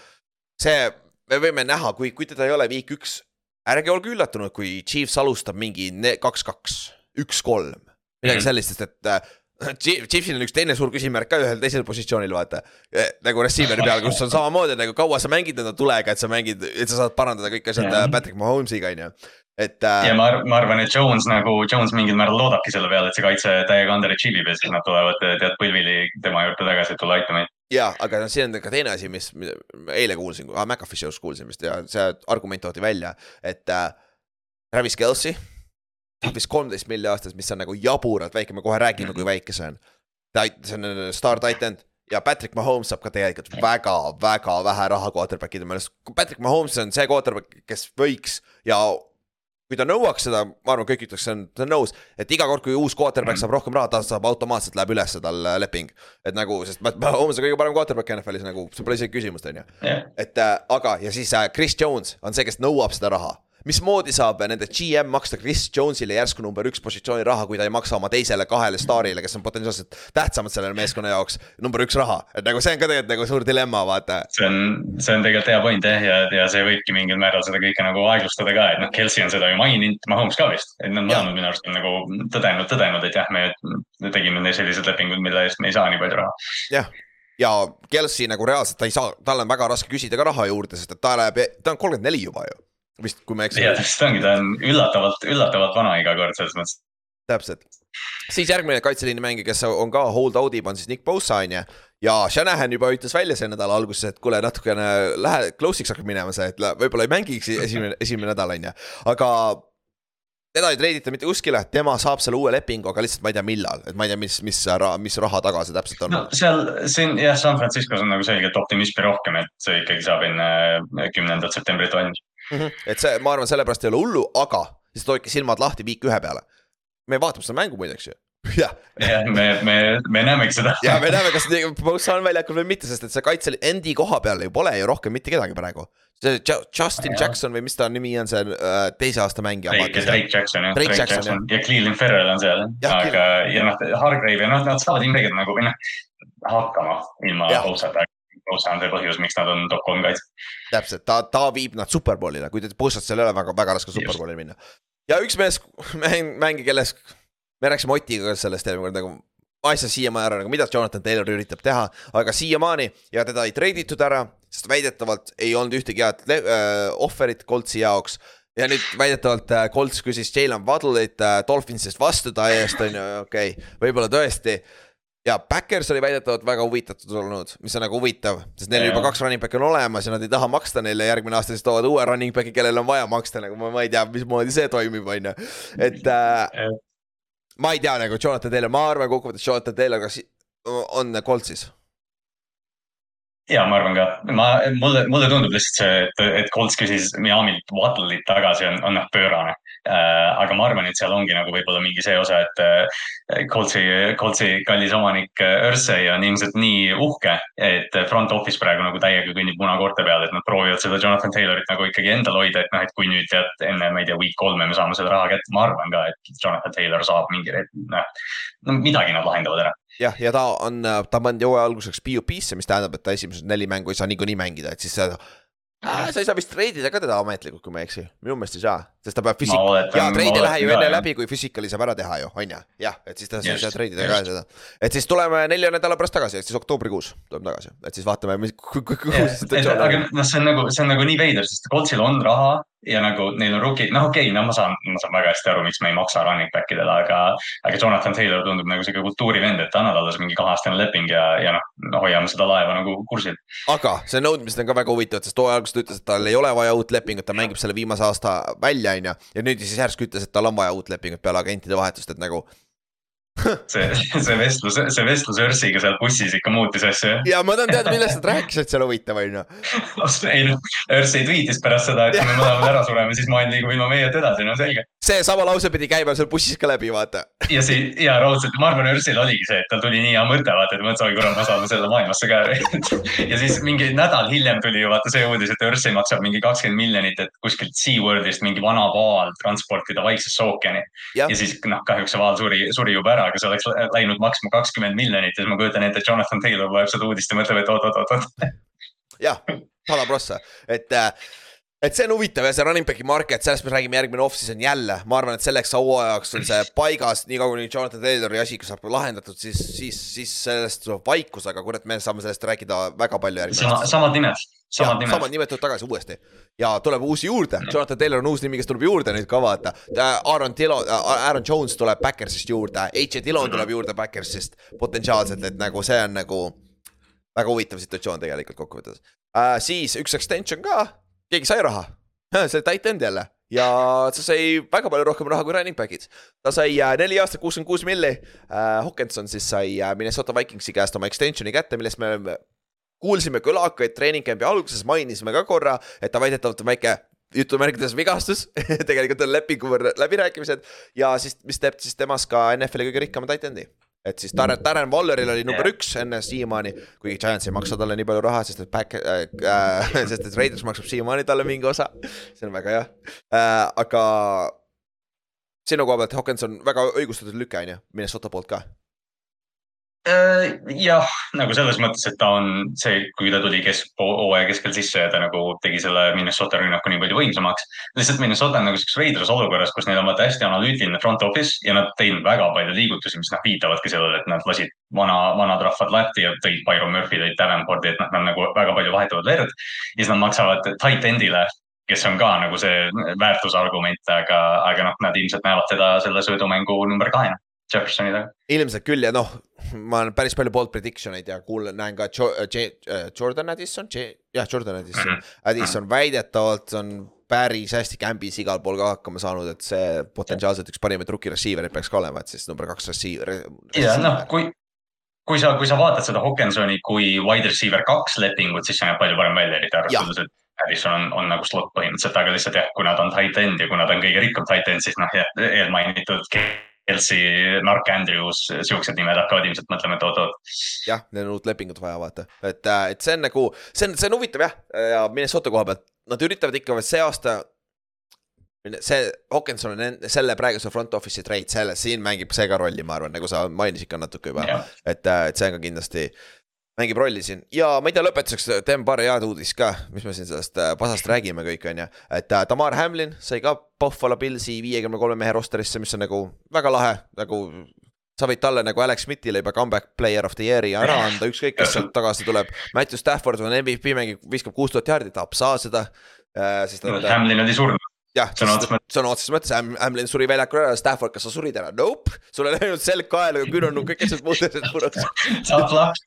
see, me võime näha, kui, kui teda ei ole viik üks, ärge olge üllatunud, kui Chiefs alustab mingi kaks-kaks, üks-kolm midagi mhm. sellist, sest et äh, Chiefsil on üks teine suur küsimärk ka ühel teisel positsioonil, vaata. Eh, nagu receiver'i peal, kus on <laughs> samamoodi nagu kaua sa mängid enda tulega, et sa mängid, et sa saad parandada kõik asjad yeah. Patrick Mahomes'iga, on ju. et äh, ja ma, ma arvan, et Jones nagu, Jones mingil määral loodabki selle peale, et see kaitse täiega underachieve ib ja siis nad tulevad tead põlvili tema juurde tagasi, et tulla aitama meid. ja, aga noh, siin on ka teine asi, mis eile kuulsin, McAfee show's kuulsin vist ja see argument toodi välja, et äh, Travis Kelci. Vist kolmteist milli aastas, mis on nagu jaburalt väike, me kohe räägime, kui väike see on. ta, see on äh, star titan ja Patrick Mahomes saab ka tegelikult väga-väga vähe raha quarterback'ide meelest. Patrick Mahomes on see quarterback, kes võiks ja kui ta nõuaks seda, ma arvan, kõik ütleks, see on, ta on nõus, et iga kord, kui uus quarterback saab rohkem raha, ta saab automaatselt läheb üles tal äh, leping. et nagu, sest Mahomes on kõige parem quarterback NFL-is nagu, see pole isegi küsimust, on ju. et äh, aga, ja siis äh, Chris Jones on see, kes nõuab seda raha. Mismoodi saab nende GM maksta Chris Jones'ile järsku number üks positsiooni raha, kui ta ei maksa oma teisele kahele staarile, kes on potentsiaalselt tähtsamad selle meeskonna jaoks, number üks raha, et nagu see on ka tegelikult nagu suur dilemma, vaata. see on, see on tegelikult hea point jah, ja, ja see võibki mingil määral seda kõike nagu aeglustada ka, et noh, Kelsey on seda ju maininud, Mahomes ka vist. et nad mõlemad minu arust on nagu tõdenud, tõdenud, et jah, me tegime neil sellised lepingud, mille eest me ei saa nii palju raha. jah, ja Kelsey nagu reaalselt ta ei saa, tal on väga raske küsida ka raha juurde, sest et ta läheb, ta on kolmkümmend neli juba ju. vist, kui ma ei eksi ja. täpselt ongi, ta on üllatavalt, üllatavalt vana iga kord selles mõttes. täpselt. siis järgmine kaitseliini mängija, kes on ka hold out'ib, on siis Nick Bosa on ju. ja Shanahan juba ütles välja see nädala alguses, et kuule natukene lähe, close'iks hakkab minema see, et la- võib-olla ei mängiks esimene, esimene nädal on ju, aga. teda ei treidita mitte kuskile, tema saab selle uue lepingu, aga lihtsalt ma ei tea, millal, et ma ei tea, mis, mis, mis raha taga see täpselt on no seal, siin jah, San Franciscos on nagu selgelt optimismi rohkem, et see ikkagi saab enne kümnendat septembrit valmis. mm. -hmm. et see, ma arvan, sellepärast ei ole hullu, aga siis hoidke silmad lahti viik ühe peale. me vaatame seda mängu muideks ju. <laughs> jah, jah, me, me, me näemegi seda. ja me näeme, kas Bosa on väljakul või mitte, sest et see kaitse endi koha peal ju pole ju rohkem mitte kedagi praegu. see Ju- Justin Jah. Jackson või mis ta nimi on, see äh, teise aasta mängija. Drake, Jackson jah, Drake Jackson, Jackson ja Cleveland Ferrell on seal aga ja noh, Hargrave ja noh, nad saavad ilmselgelt nagu või noh, hakkama ilma Jah. Bosa on see põhjus, miks nad on top kolm kaitse. täpselt, ta, ta viib nad superbowlile, kui te Bosat seal ei ole väga, väga raske superbowlile minna. ja üks mees, mäng, mängija, kellest me rääkisime Otiga sellest eelmine kord nagu. ma ei saa siiamaani aru nagu, mida Jonathan Taylor üritab teha, aga siiamaani ja teda ei treiditud ära, sest väidetavalt ei olnud ühtegi head äh, ohverit Coltsi jaoks ja nüüd väidetavalt äh, Colts küsis Jalen Waddle'it äh, Dolphinsist vastu ta eest on ju, okei okay., võib-olla tõesti. Ja Backers oli väidetavalt väga huvitatud olnud, mis on nagu huvitav, sest neil Jaa. juba kaks running back'i on olemas ja nad ei taha maksta neile järgmine aasta, siis toovad uue running back'i, kellel on vaja maksta nagu ma, ma ei tea, mismoodi see toimib, on ju, et äh, ma ei tea nagu Jonathan Taylor, ma arvan kokkuvõttes Jonathan Taylor, kas on Coltsis. ja ma arvan ka, ma, mulle, mulle tundub lihtsalt see, et, et Colts küsis Miamilt Waddle'it tagasi on, on noh pöörane. Aga ma arvan, et seal ongi nagu võib-olla mingi see osa, et äh, Coltsi, Coltsi kallis omanik äh, Ursay on ilmselt nii uhke, et front office praegu nagu täiega kõnnib punakoorte peal, et nad proovivad seda Jonathan Taylorit nagu ikkagi endal hoida, et noh, et kui nüüd tead enne, ma ei tea, week kolme me saame seda raha kätte, ma arvan ka, et Jonathan Taylor saab mingi, noh, no midagi nad lahendavad ära. jah, ja ta on, ta pandi hooaja alguseks PUP-sse, mis tähendab, et ta esimesed neli mängu ei saa niikuinii mängida, et siis sa äh,. sa ei saa vist treidida ka teda ametlikult, kui ma ei eksi, minu meelest ei saa, sest ta peab füüsik-, oletan- ja treid ei lähe ju enne jah. läbi, kui füüsikali saab ära teha ju, on ju, jah, et siis ta ei saa treidida ka seda. et siis tuleme nelja nädala pärast tagasi, ehk siis oktoobrikuus tuleme tagasi, et siis vaatame, mis, kuhu see situatsioon aga on. noh, see on nagu, see on nagu nii veider, sest Coltsil on raha ja nagu neil on rookie, noh, okei okay,, no ma saan, ma saan väga hästi aru, miks me ei maksa running back idele, aga, aga Jonathan Taylor tundub nagu sihuke kultuurivend, et annad alles mingi kaheaastane leping ja, ja noh no,, hoiame seda laeva nagu kursil. aga see nõudmised on ka väga huvitavad, sest hooaja alguses ta ütles, et tal ei ole vaja uut lepingut, ta mängib selle viimase aasta välja, on ju. ja nüüd siis järsku ütles, et tal on vaja uut lepingut peale agentide vahetust, et nagu. See, <laughs> see vestlus, see vestlus Örsiga seal bussis ikka muutis asju, jah. ja ma tahan teada, millest nad rääkisid seal huvitav, on ju. <laughs> ei noh, Örsi tweetis pärast seda, et kui me mõlemad ära sureme, siis maailm liigub ilma meieta edasi, no selge. see sama lause pidi käima seal bussis ka läbi, vaata. ja see ja raudselt, ma arvan, Örsil oligi see, et tal tuli nii hea mõte, vaata, et mõtles, oi kurat, ma saan selle maailmasse ka. <laughs> ja siis mingi nädal hiljem tuli ju vaata see uudis, et Örsi maksab mingi kakskümmend miljonit, et kuskilt SeaWorldist mingi vana vaal transportida Vaiksesse ookeani. Ja siis noh, kahjuks see vaal suri, suri juba ära, aga see oleks läinud maksma kakskümmend miljonit ja siis ma kujutan ette, et Jonathan Taylor loeb seda uudist ja mõtleb, et oot-oot-oot-oot. jah, pala prossa, et äh, et see on huvitav ja see running back'i market, sellest me räägime järgmine off-season jälle, ma arvan, et selleks hooajaks on see paigas, nii kaua kuni Jonathan Taylori asi saab lahendatud, siis, siis, siis sellest tuleb vaikus, aga kurat, me saame sellest rääkida väga palju järgmine samad nimed, samad nimed. samad nimed tulevad tagasi uuesti ja tuleb uusi juurde, Jonathan Taylor on uus nimi, kes tuleb juurde nüüd ka vaata. Aaron Dillon, Aaron Jones tuleb Backersist juurde, H. Dillon tuleb juurde Backersist potentsiaalselt, et nagu see on nagu väga huvitav situatsioon tegelikult kokkuvõttes uh,. siis üks extension ka, keegi sai raha, <laughs> see end jälle ja see sai väga palju rohkem raha kui running back'id. ta sai äh, neli aastat kuuskümmend kuus milli uh,, Hawkinson siis sai Minnesota Vikingsi käest oma extension'i kätte, millest me kuulsime kõlakaid treening camp'i alguses, mainisime ka korra, et ta väidetavalt on väike jutumärkides vigastus, <laughs> tegelikult on lepingu võrra läbirääkimised ja siis, mis teeb siis temast ka NFL-i kõige rikkama tight end'i. et siis Darren, Darren Walleril oli number Jah. üks enne siiamaani, kuigi Giants ei maksa talle nii palju raha, sest et back äh,, äh, <laughs> sest et Raiders maksab siiamaani talle mingi osa. <laughs> see on väga hea äh,, aga sinu koha pealt Hawkinson väga õigustatud lüke on ju, Minnesota poolt ka. Äh, jah, nagu selles mõttes, et ta on see, kui ta tuli kesk, hooaja keskel sisse ja ta nagu tegi selle Minnesota rünnaku nii palju võimsamaks. lihtsalt Minnesota on nagu siukses veidras olukorras, kus neil on vaata hästi analüütiline front office ja nad teinud väga palju liigutusi, mis noh viitavadki sellele, et nad lasid vana, vanad rahvad lahti ja tõid Byron Murphy, tõid Davenporti, et noh, nad nagu väga palju vahetavad verd. ja siis nad maksavad tight end'ile, kes on ka nagu see väärtusargument, aga, aga noh, nad ilmselt näevad teda selle söödumängu number kahena Jeffersoni taga. ilmselt küll ja noh, ma olen päris palju bold prediction eid ja kuulen, näen ka Jo- J- äh, Jordan Addison, jah, Jordan Addison mm. -hmm. Addison väidetavalt on päris hästi kämbis igal pool ka hakkama saanud, et see potentsiaalselt üks parimaid rookie receiver'id peaks ka olema, et siis number kaks receiver. ja noh, kui, kui sa, kui sa vaatad seda Hawkinsoni kui wide receiver kaks lepingut, siis see näeb palju parem välja, eriti arvestades, et Harrison on, on nagu slot põhimõtteliselt, aga lihtsalt jah, kuna ta on tight end ja kuna ta on kõige rikkam tight end, siis noh, jah, eelmainitud Kelsey, Mark Andrews, siuksed nimed hakkavad ilmselt mõtlema, et oot-oot. jah, neil on uut lepingut vaja vaata, et, et see on nagu, see on, see on huvitav jah, ja Minnesota koha pealt, nad üritavad ikka see aasta. see Hawkinson on selle praeguse front office'i trade, selle, siin mängib see ka rolli, ma arvan, nagu sa mainisid ka natuke juba. et, et see on ka kindlasti, mängib rolli siin ja ma ei tea, lõpetuseks teen paar head uudist ka, mis me siin sellest äh, pasast räägime kõik, on ju. et äh, Tamar Hamlin sai ka Buffalo Pillsi viiekümne kolme mehe rosterisse, mis on nagu väga lahe, nagu sa võid talle nagu Alex Smithile juba comeback player of the year'i ära anda, ükskõik kes sealt tagasi tuleb. Matthew Stafford on MVP, mängib, viskab kuus tuhat jaardi, tahab saada seda äh,. Hamlin oli surnud. jah, sõna otseses mõttes. Hamlin suri väljakul ära, Stafford, kas sa surid ära? Nope, sul on ainult selg kaela, küünanud kõik asjad muudetud puruks. saab laps.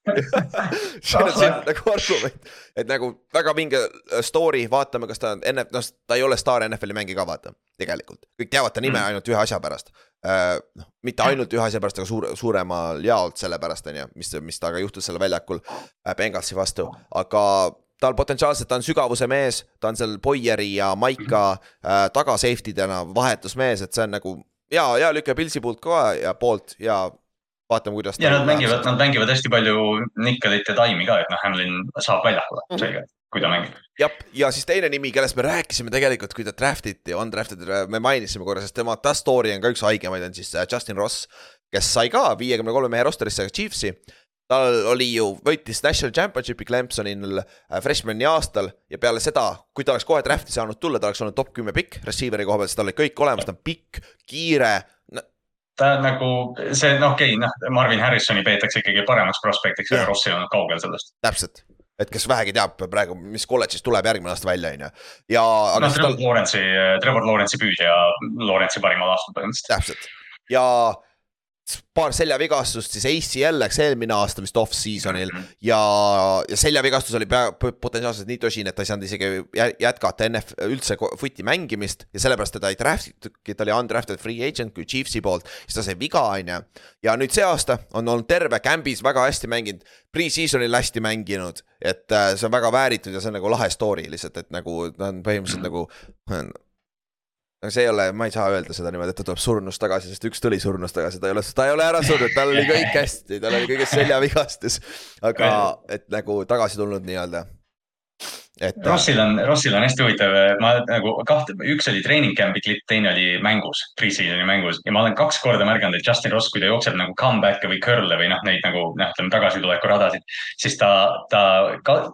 <laughs> see on nagu argument, et nagu väga vinge story, vaatame, kas ta on enne, noh, ta ei ole staar NFL-i mängija ka vaata, tegelikult. kõik teavad ta nime Mm. ainult ühe asja pärast. noh, mitte ainult ühe asja pärast, aga suure, suuremal jaolt sellepärast on ju, mis, mis temaga juhtus seal väljakul äh, Bengalsi vastu, aga tal potentsiaalselt ta on sügavuse mees, ta on seal Boyeri ja Maika äh, taga safety dena vahetusmees, et see on nagu hea, hea lüke Pilsi poolt ka ja poolt ja vaatame, kuidas. ja nad mängivad, nad mängivad hästi palju nikkelit ja taimi ka, et noh, Hamlin saab väljakule Mhm. selgelt, kui ta mängib. jah, ja siis teine nimi, kellest me rääkisime tegelikult, kui ta draft iti, on draft itud, me mainisime korra, sest tema, ta story on ka üks haigemaid, on siis äh, Justin Ross, kes sai ka viiekümne kolme mehe rosterisse Chiefsi. Tal oli ju, võitis national championship'i Clemsonil äh, freshman'i aastal ja peale seda, kui ta oleks kohe draft'i saanud tulla, ta oleks olnud top kümme pikk receiver'i koha pealt, sest tal oli kõik olemas, ta on pikk, kiire ta nagu see, no okei okay,, noh, Marvin Harrisoni peetakse ikkagi paremaks prospektiks, aga Rossi on kaugel sellest. täpselt, et kes vähegi teab praegu, mis kolledžis tuleb järgmine aasta välja, on ju. ja, noh, Trevor tal, Lawrence'i, Trevor Lawrence'i püüdja Lawrence'i parimal aastal põhimõtteliselt. täpselt ja paar seljavigastust, siis ACL läks eelmine aasta vist off-season'il ja, ja seljavigastus oli pea, potentsiaalselt nii tõsine, et ta ei saanud isegi jä- jätkata NF üldse footi mängimist ja sellepärast teda ei draft itudki, ta oli undrafted free agent kui Chiefsi poolt, siis ta sai viga, on ju. ja nüüd see aasta on olnud terve, Cambis väga hästi mänginud, pre-season'il hästi mänginud, et äh, see on väga vääritud ja see on nagu lahe story lihtsalt, et nagu ta on põhimõtteliselt nagu aga see ei ole, ma ei saa öelda seda niimoodi, et ta tuleb surnust tagasi, sest üks tuli surnust tagasi, ta ei ole, ta ei ole ära surnud, tal oli kõik hästi, tal oli kõigest seljavigastus. aga et nagu tagasi tulnud nii-öelda. et. Rossil on, Rossil on hästi huvitav, ma nagu kahte, üks oli treening camp'i klipp, teine oli mängus, pre-season'i mängus ja ma olen kaks korda märganud, et Justin Ross, kui ta jookseb nagu comeback'e või curl'e või noh, neid nagu noh, ütleme tagasituleku radasid, siis ta, ta,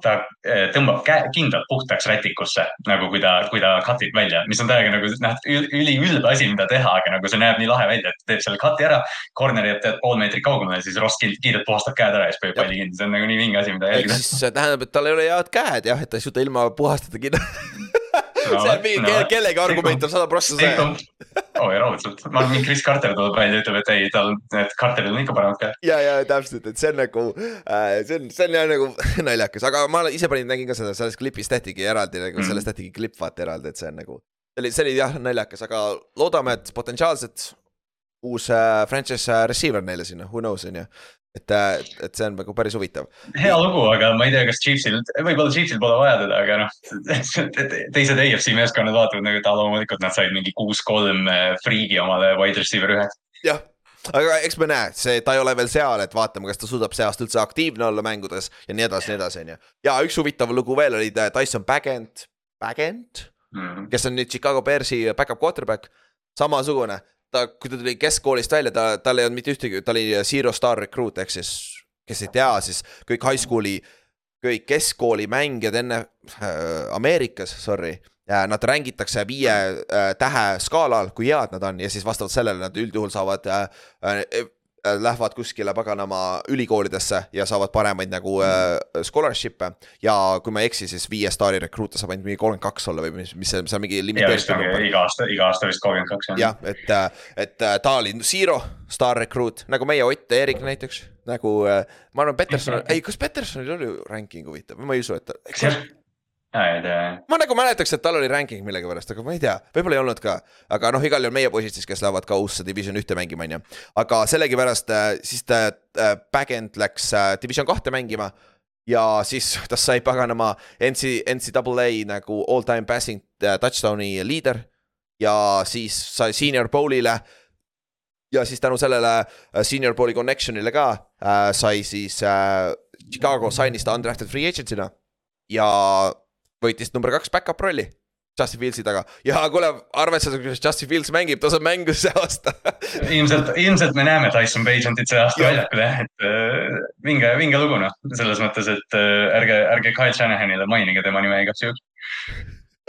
ta eh, tõmbab käe kindlalt puhtaks rätikusse nagu kui ta, kui ta cut ib välja, mis on täiega nagu noh, üliülbe asi, mida teha, aga nagu see näeb nii lahe välja, et teeb selle cut'i ära. Corner jääb tead pool meetrit kaugemale, siis Ross kiirelt puhastab käed ära ja siis pööb palli kinni, see on nagu nii vinge asi, mida ehk jälgida. siis see tähendab, et tal ei ole head käed jah, et ta ei suuda ilma puhastada kinni <laughs> No, see on mingi no. kellegi argument on sada prossa see. oi, raudselt, ma arvan, et Chris Carter tuleb välja ja ütleb, et ei, tal, et Carteril on ikka paremad käed. ja, ja täpselt, et see on nagu äh,, see on, see on jah nagu <laughs> naljakas, aga ma ise panin, nägin ka seda, selles klipis tehtigi eraldi nagu Mhm. sellest tehtigi klipp vaata eraldi, et see on nagu. see oli, see oli jah naljakas, aga loodame, et potentsiaalselt uus äh, franchise äh, receiver neile sinna, who knows on ju. et, et see on nagu päris huvitav. hea lugu, aga ma ei tea, kas Chiefsil, võib-olla Chiefsil pole vaja teda, aga noh, <laughs> teised AFC meeskonnad vaatavad nagu, et aa, loomulikult nad said mingi kuus-kolm friigi omale wide receiver üheks. jah, aga eks me näe, see, ta ei ole veel seal, et vaatame, kas ta suudab see aasta üldse aktiivne olla mängudes ja nii edasi, nii edasi, on ju. ja üks huvitav lugu veel oli Tyson Bagent, Bagent, Mhm. kes on nüüd Chicago Bearsi back-up quarterback, samasugune. ta, kui ta tuli keskkoolist välja, ta, tal ei olnud mitte ühtegi, ta oli zero star recruit ehk siis, kes ei tea, siis kõik high school'i, kõik keskkooli mängijad enne äh, Ameerikas, sorry äh, Nad rängitakse viie äh, tähe skaalal, kui head nad on ja siis vastavalt sellele nad üldjuhul saavad äh,. Äh, Lähevad kuskile paganama ülikoolidesse ja saavad paremaid nagu äh, scholarship'e ja kui ma ei eksi, siis viie staari rekruute saab ainult mingi kolmkümmend kaks olla või mis, mis see, on mingi limiteeritud number iga aasta, iga aasta vist kolmkümmend kaks. jah, et, et äh, ta oli zero star recruit nagu meie Ott ja Erik näiteks, nagu äh, ma arvan, Peterson, ei, kas Petersonil oli ranking huvitav, ma ei usu, et ta. kas jah? Ma nagu mäletaks, et tal oli ranking millegipärast, aga ma ei tea, võib-olla ei olnud ka. aga noh, igal juhul meie poisid siis, kes lähevad ka uusse division ühte mängima, on ju. aga sellegipärast äh, siis ta äh, back-end läks äh, division kahte mängima. ja siis tast sai paganama NC, NCAA nagu all time passing touchdown'i liider. ja siis sai senior bowl'ile. ja siis tänu sellele senior bowl'i connection'ile ka äh, sai siis äh, Chicago sign'is ta undrafted free agency'na ja võitis number kaks back-up rolli Justin Fieldsi taga. Ja kuule, arvestades, kuidas Justin Fields mängib, ta saab mängu see aasta. <laughs> Ilmselt, ilmselt me näeme Tyson Pagentit see aasta väljakul jah, et äh, vinge, vinge lugu noh, selles mõttes, et äh, ärge, ärge Kyle Shanahanile mainige tema nime igaks juhuks.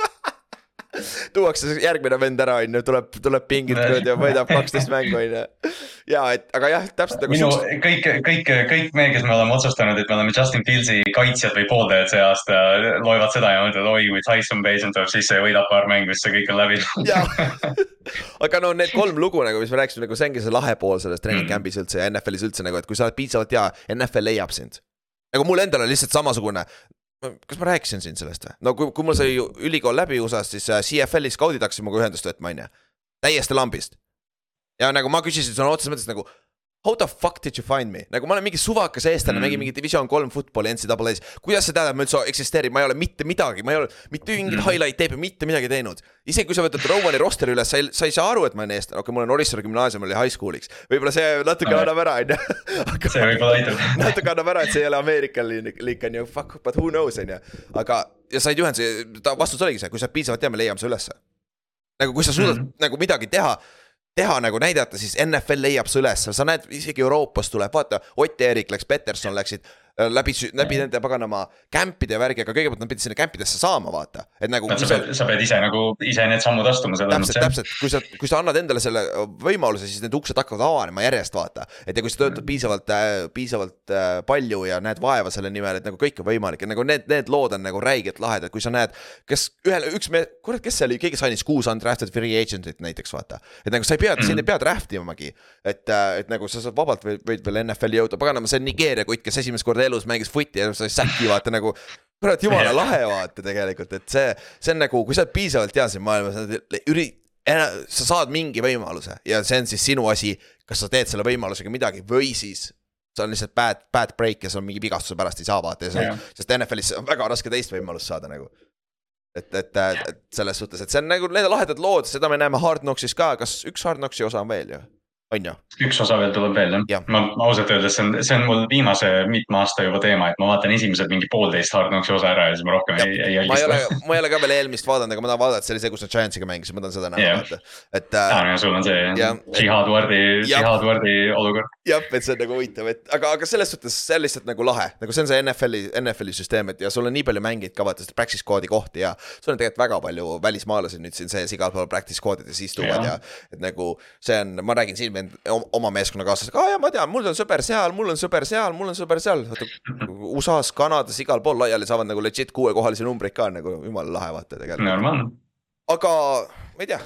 <laughs> <laughs> tuuakse järgmine vend ära, on ju, tuleb, tuleb pingilt kuradi ja võidab kaksteist mängu, on ju. ja et, aga jah, täpselt nagu minu siukse-, kõik, kõik, kõik me, kes me oleme otsustanud, et me oleme Justin Fieldsi kaitsjad või pooldajad see aasta, loevad seda ja mõtlevad, oi, kui Tyson Pagent tuleb sisse ja võidab paar mängu, siis see kõik on läbi. <laughs> aga no need kolm lugu nagu, mis me rääkisime, nagu see ongi see lahe pool selles treening Mhm. camp'is üldse ja NFL-is üldse nagu, et kui sa oled piisavalt hea, NFL leiab sind. nagu mul endal on lihtsalt samasugune. Kas ma rääkisin siin sellest või? no kui, kui mul sai ülikool läbi USA-s, siis äh, CFL-i skaudid hakkasid minuga ühendust võtma, on ju. täiesti lambist. ja nagu ma küsisin sõna otseses mõttes nagu How the fuck did you find me, nagu ma olen mingi suvakas eestlane mm., mängin mingi division kolm football'i NCAA-s. kuidas see tähendab, ma üldse eksisteerin, ma ei ole mitte midagi, ma ei ole mitte mingit mm. Mm. highlight tape'i, mitte midagi teinud. isegi kui sa võtad Rowani rosteri üles, sa ei, sa ei saa aru, et ma olen eestlane, okei okay,, mul on Orissaare gümnaasium oli high school'iks. võib-olla see natuke Okei. annab ära, on ju. <laughs> see võib-olla aitab. <laughs> natuke annab ära, et see ei ole Ameerika liik, on ju, fuck, but who knows, on ju. aga, ja said ühenduse, ta vastus oligi see, kui sa piisavalt hea, me leiame su ülesse. nagu kui sa suudad mm nagu midagi teha, teha nagu näidata, siis NFL leiab su üles, sa näed, isegi Euroopas tuleb, vaata, Ott ja Erik läks, Peterson läksid läbi, läbi nende paganama camp'ide ja värgi, aga kõigepealt nad pidid sinna camp idesse saama, vaata, et nagu. sa pead, sa pead ise nagu, ise need sammud astuma selles täpselt, mõttes. täpselt, kui sa, kui sa annad endale selle võimaluse, siis need uksed hakkavad avanema järjest, vaata. et ja kui sa töötad piisavalt äh,, piisavalt äh, palju ja näed vaeva selle nimel, et nagu kõik on võimalik ja nagu need, need lood on nagu räigelt lahedad, kui sa näed. kes ühel, üks me, kurat, kes see oli, keegi sainis kuus undrafted free agent'it näiteks vaata. et nagu sa ei pea mm, sind ei pea draft imagi. et, et nagu sa saad vabalt võid, võid veel NFL-i jõuda, paganama, see on Nigeeria kutt, kes esimest korda elus mängis footi ja sai säki vaata nagu kurat, jumala lahe vaata tegelikult, et see, see on nagu, kui sa oled piisavalt hea siin maailmas, üri-, sa saad mingi võimaluse ja see on siis sinu asi, kas sa teed selle võimalusega midagi või siis see on lihtsalt bad, bad break ja see on mingi vigastuse pärast ei saa vaata ja see Jah., sest NFL-is on väga raske teist võimalust saada nagu. et, et, et selles suhtes, et see on nagu need lahedad lood, seda me näeme Hard Knocksis ka, kas üks Hard Knocksi osa on veel ju? On ju. üks osa veel tuleb veel Jah. jah? ma ausalt öeldes, see on, see on mul viimase mitme aasta juba teema, et ma vaatan esimesed mingi poolteist Hard Knocksi osa ära ja siis ma rohkem ei, ei ma ei ole jälgista. <laughs> ma ei ole ka veel eelmist vaadanud, aga ma tahan vaadata, see oli see, kus nad Giantsiga mängisid, ma tahan seda näha Jah. vaata. et äh, aa, no sul on see Jah. Jihad Wardi. Jihad Wardi olukord. jah, et see on nagu huvitav, et aga, aga selles suhtes see on lihtsalt nagu lahe, nagu see on see NFL-i, NFL-i süsteem, et ja sul on nii palju mängijaid ka vaata seda practice squad'i kohti ja sul on tegelikult väga palju välismaalasi nüüd siin sees igal pool practice squad'ides istuvad ja, ja et nagu see on, ma räägin siin vend- oma meeskonnakaaslasega, aa jaa, ma tean, mul on sõber seal, mul on sõber seal, mul on sõber seal, vaata USA-s, Kanadas, igal pool laiali saavad nagu legit kuuekohalisi numbreid ka nagu jumala lahe vaata tegelikult. aga ma ei tea,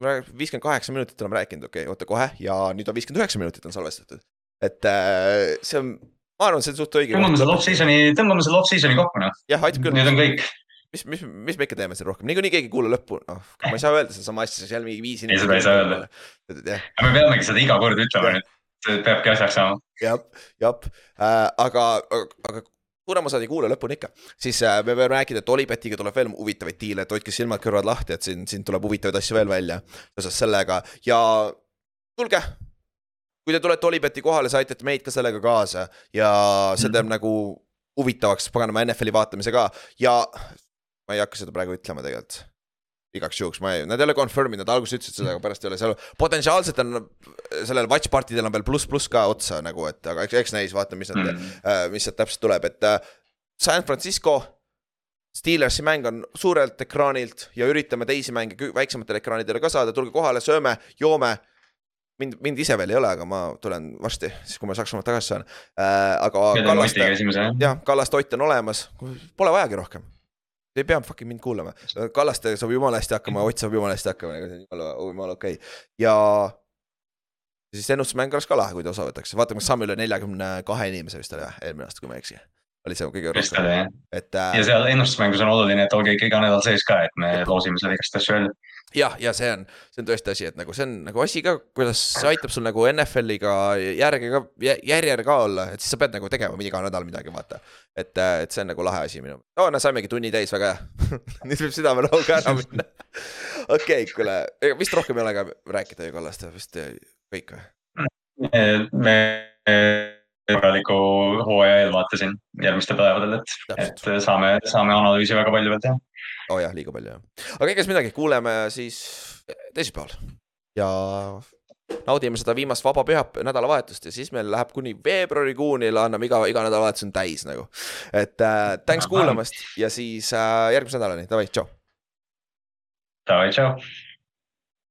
viiskümmend kaheksa minutit oleme rääkinud, okei okay,, oota kohe ja nüüd on viiskümmend üheksa minutit on salvestatud. et äh, see on, ma arvan, see on suht õige. tõmbame selle off-season'i, tõmbame selle off-season'i kokku noh. jah, aitab küll, Need on kõik. mis, mis, mis me ikka teeme siin rohkem, niikuinii keegi ei kuula lõppu, noh, ma ei saa öelda sedasama asja, jälle mingi viis Ei, seda ei saa öelda.. jah, me peamegi seda iga kord ütlema nüüd, see peabki asjaks saama. jah, jah. Äh,, aga, aga suurem osa ei kuula lõpuni ikka, siis äh, me võime rääkida, et Olipetiga tuleb veel huvitavaid diile, et hoidke silmad-kõrvad lahti, et siin, siin tuleb huvitavaid asju veel välja seoses sellega. Ja tulge. kui te tulete Olipeti kohale, siis aitate meid ka sellega kaasa. Ja see teeb nagu huvitavaks paganama NFL-i vaatamise ka. Ja ma ei hakka seda praegu ütlema tegelikult igaks juhuks ma ei, nad ei ole confirm inud, nad alguses ütlesid seda, aga pärast ei ole seal, potentsiaalselt on sellel watch party'del on veel pluss-pluss ka otsa nagu, et aga eks, eks näis, vaata, mis nad mm., äh, mis sealt täpselt tuleb, et äh, San Francisco. Steelersi mäng on suurelt ekraanilt ja üritame teisi mänge väiksematele ekraanidele ka saada, tulge kohale, sööme, joome. mind, mind ise veel ei ole, aga ma tulen varsti, siis kui ma Saksamaalt tagasi saan äh,, aga Kallaste jah, Kallaste Ott on olemas, pole vajagi rohkem. Te ei pea fucking mind kuulama, Kallaste saab jumala hästi hakkama, Ott saab jumala hästi hakkama, see on jumala, jumala okei okay. ja. siis ennustusmäng oleks ka lahe, kui ta osa võtaks, vaatame, kas saame üle neljakümne kahe inimese vist oli või, eelmine aasta, kui ma ei eksi. oli see kõige rohkem, et äh, ja seal ennustusmängus on oluline, et olge ikka iga nädal sees ka, et me loosime seal igast asju välja. jah, ja see on, see on tõesti asi, et nagu see on nagu asi ka, kuidas see aitab sul nagu NFL-iga järge ka, järjel ka olla, et siis sa pead nagu tegema iga nädal midagi, vaata. et, et see on nagu lahe asi minu, oo no saimegi tunni täis, väga hea. <laughs> nüüd võib südamerahuga ära minna. <laughs> okei, kuule, vist rohkem ei ole ka rääkida ju Kallaste, vist kõik või? me korraliku hooaja eelvaate siin järgmistel päevadel, et, et saame, saame analüüsi väga palju veel teha. oo oh jah, liiga palju jah. aga egas midagi, kuuleme siis teisipäeval ja naudime seda viimast vaba pühap-, nädalavahetust ja siis meil läheb kuni veebruarikuuni, anname iga, iga nädalavahetus on täis nagu. et äh, thanks kuulamast ja siis äh, järgmise nädalani, davai, tšau. Davai, tšau.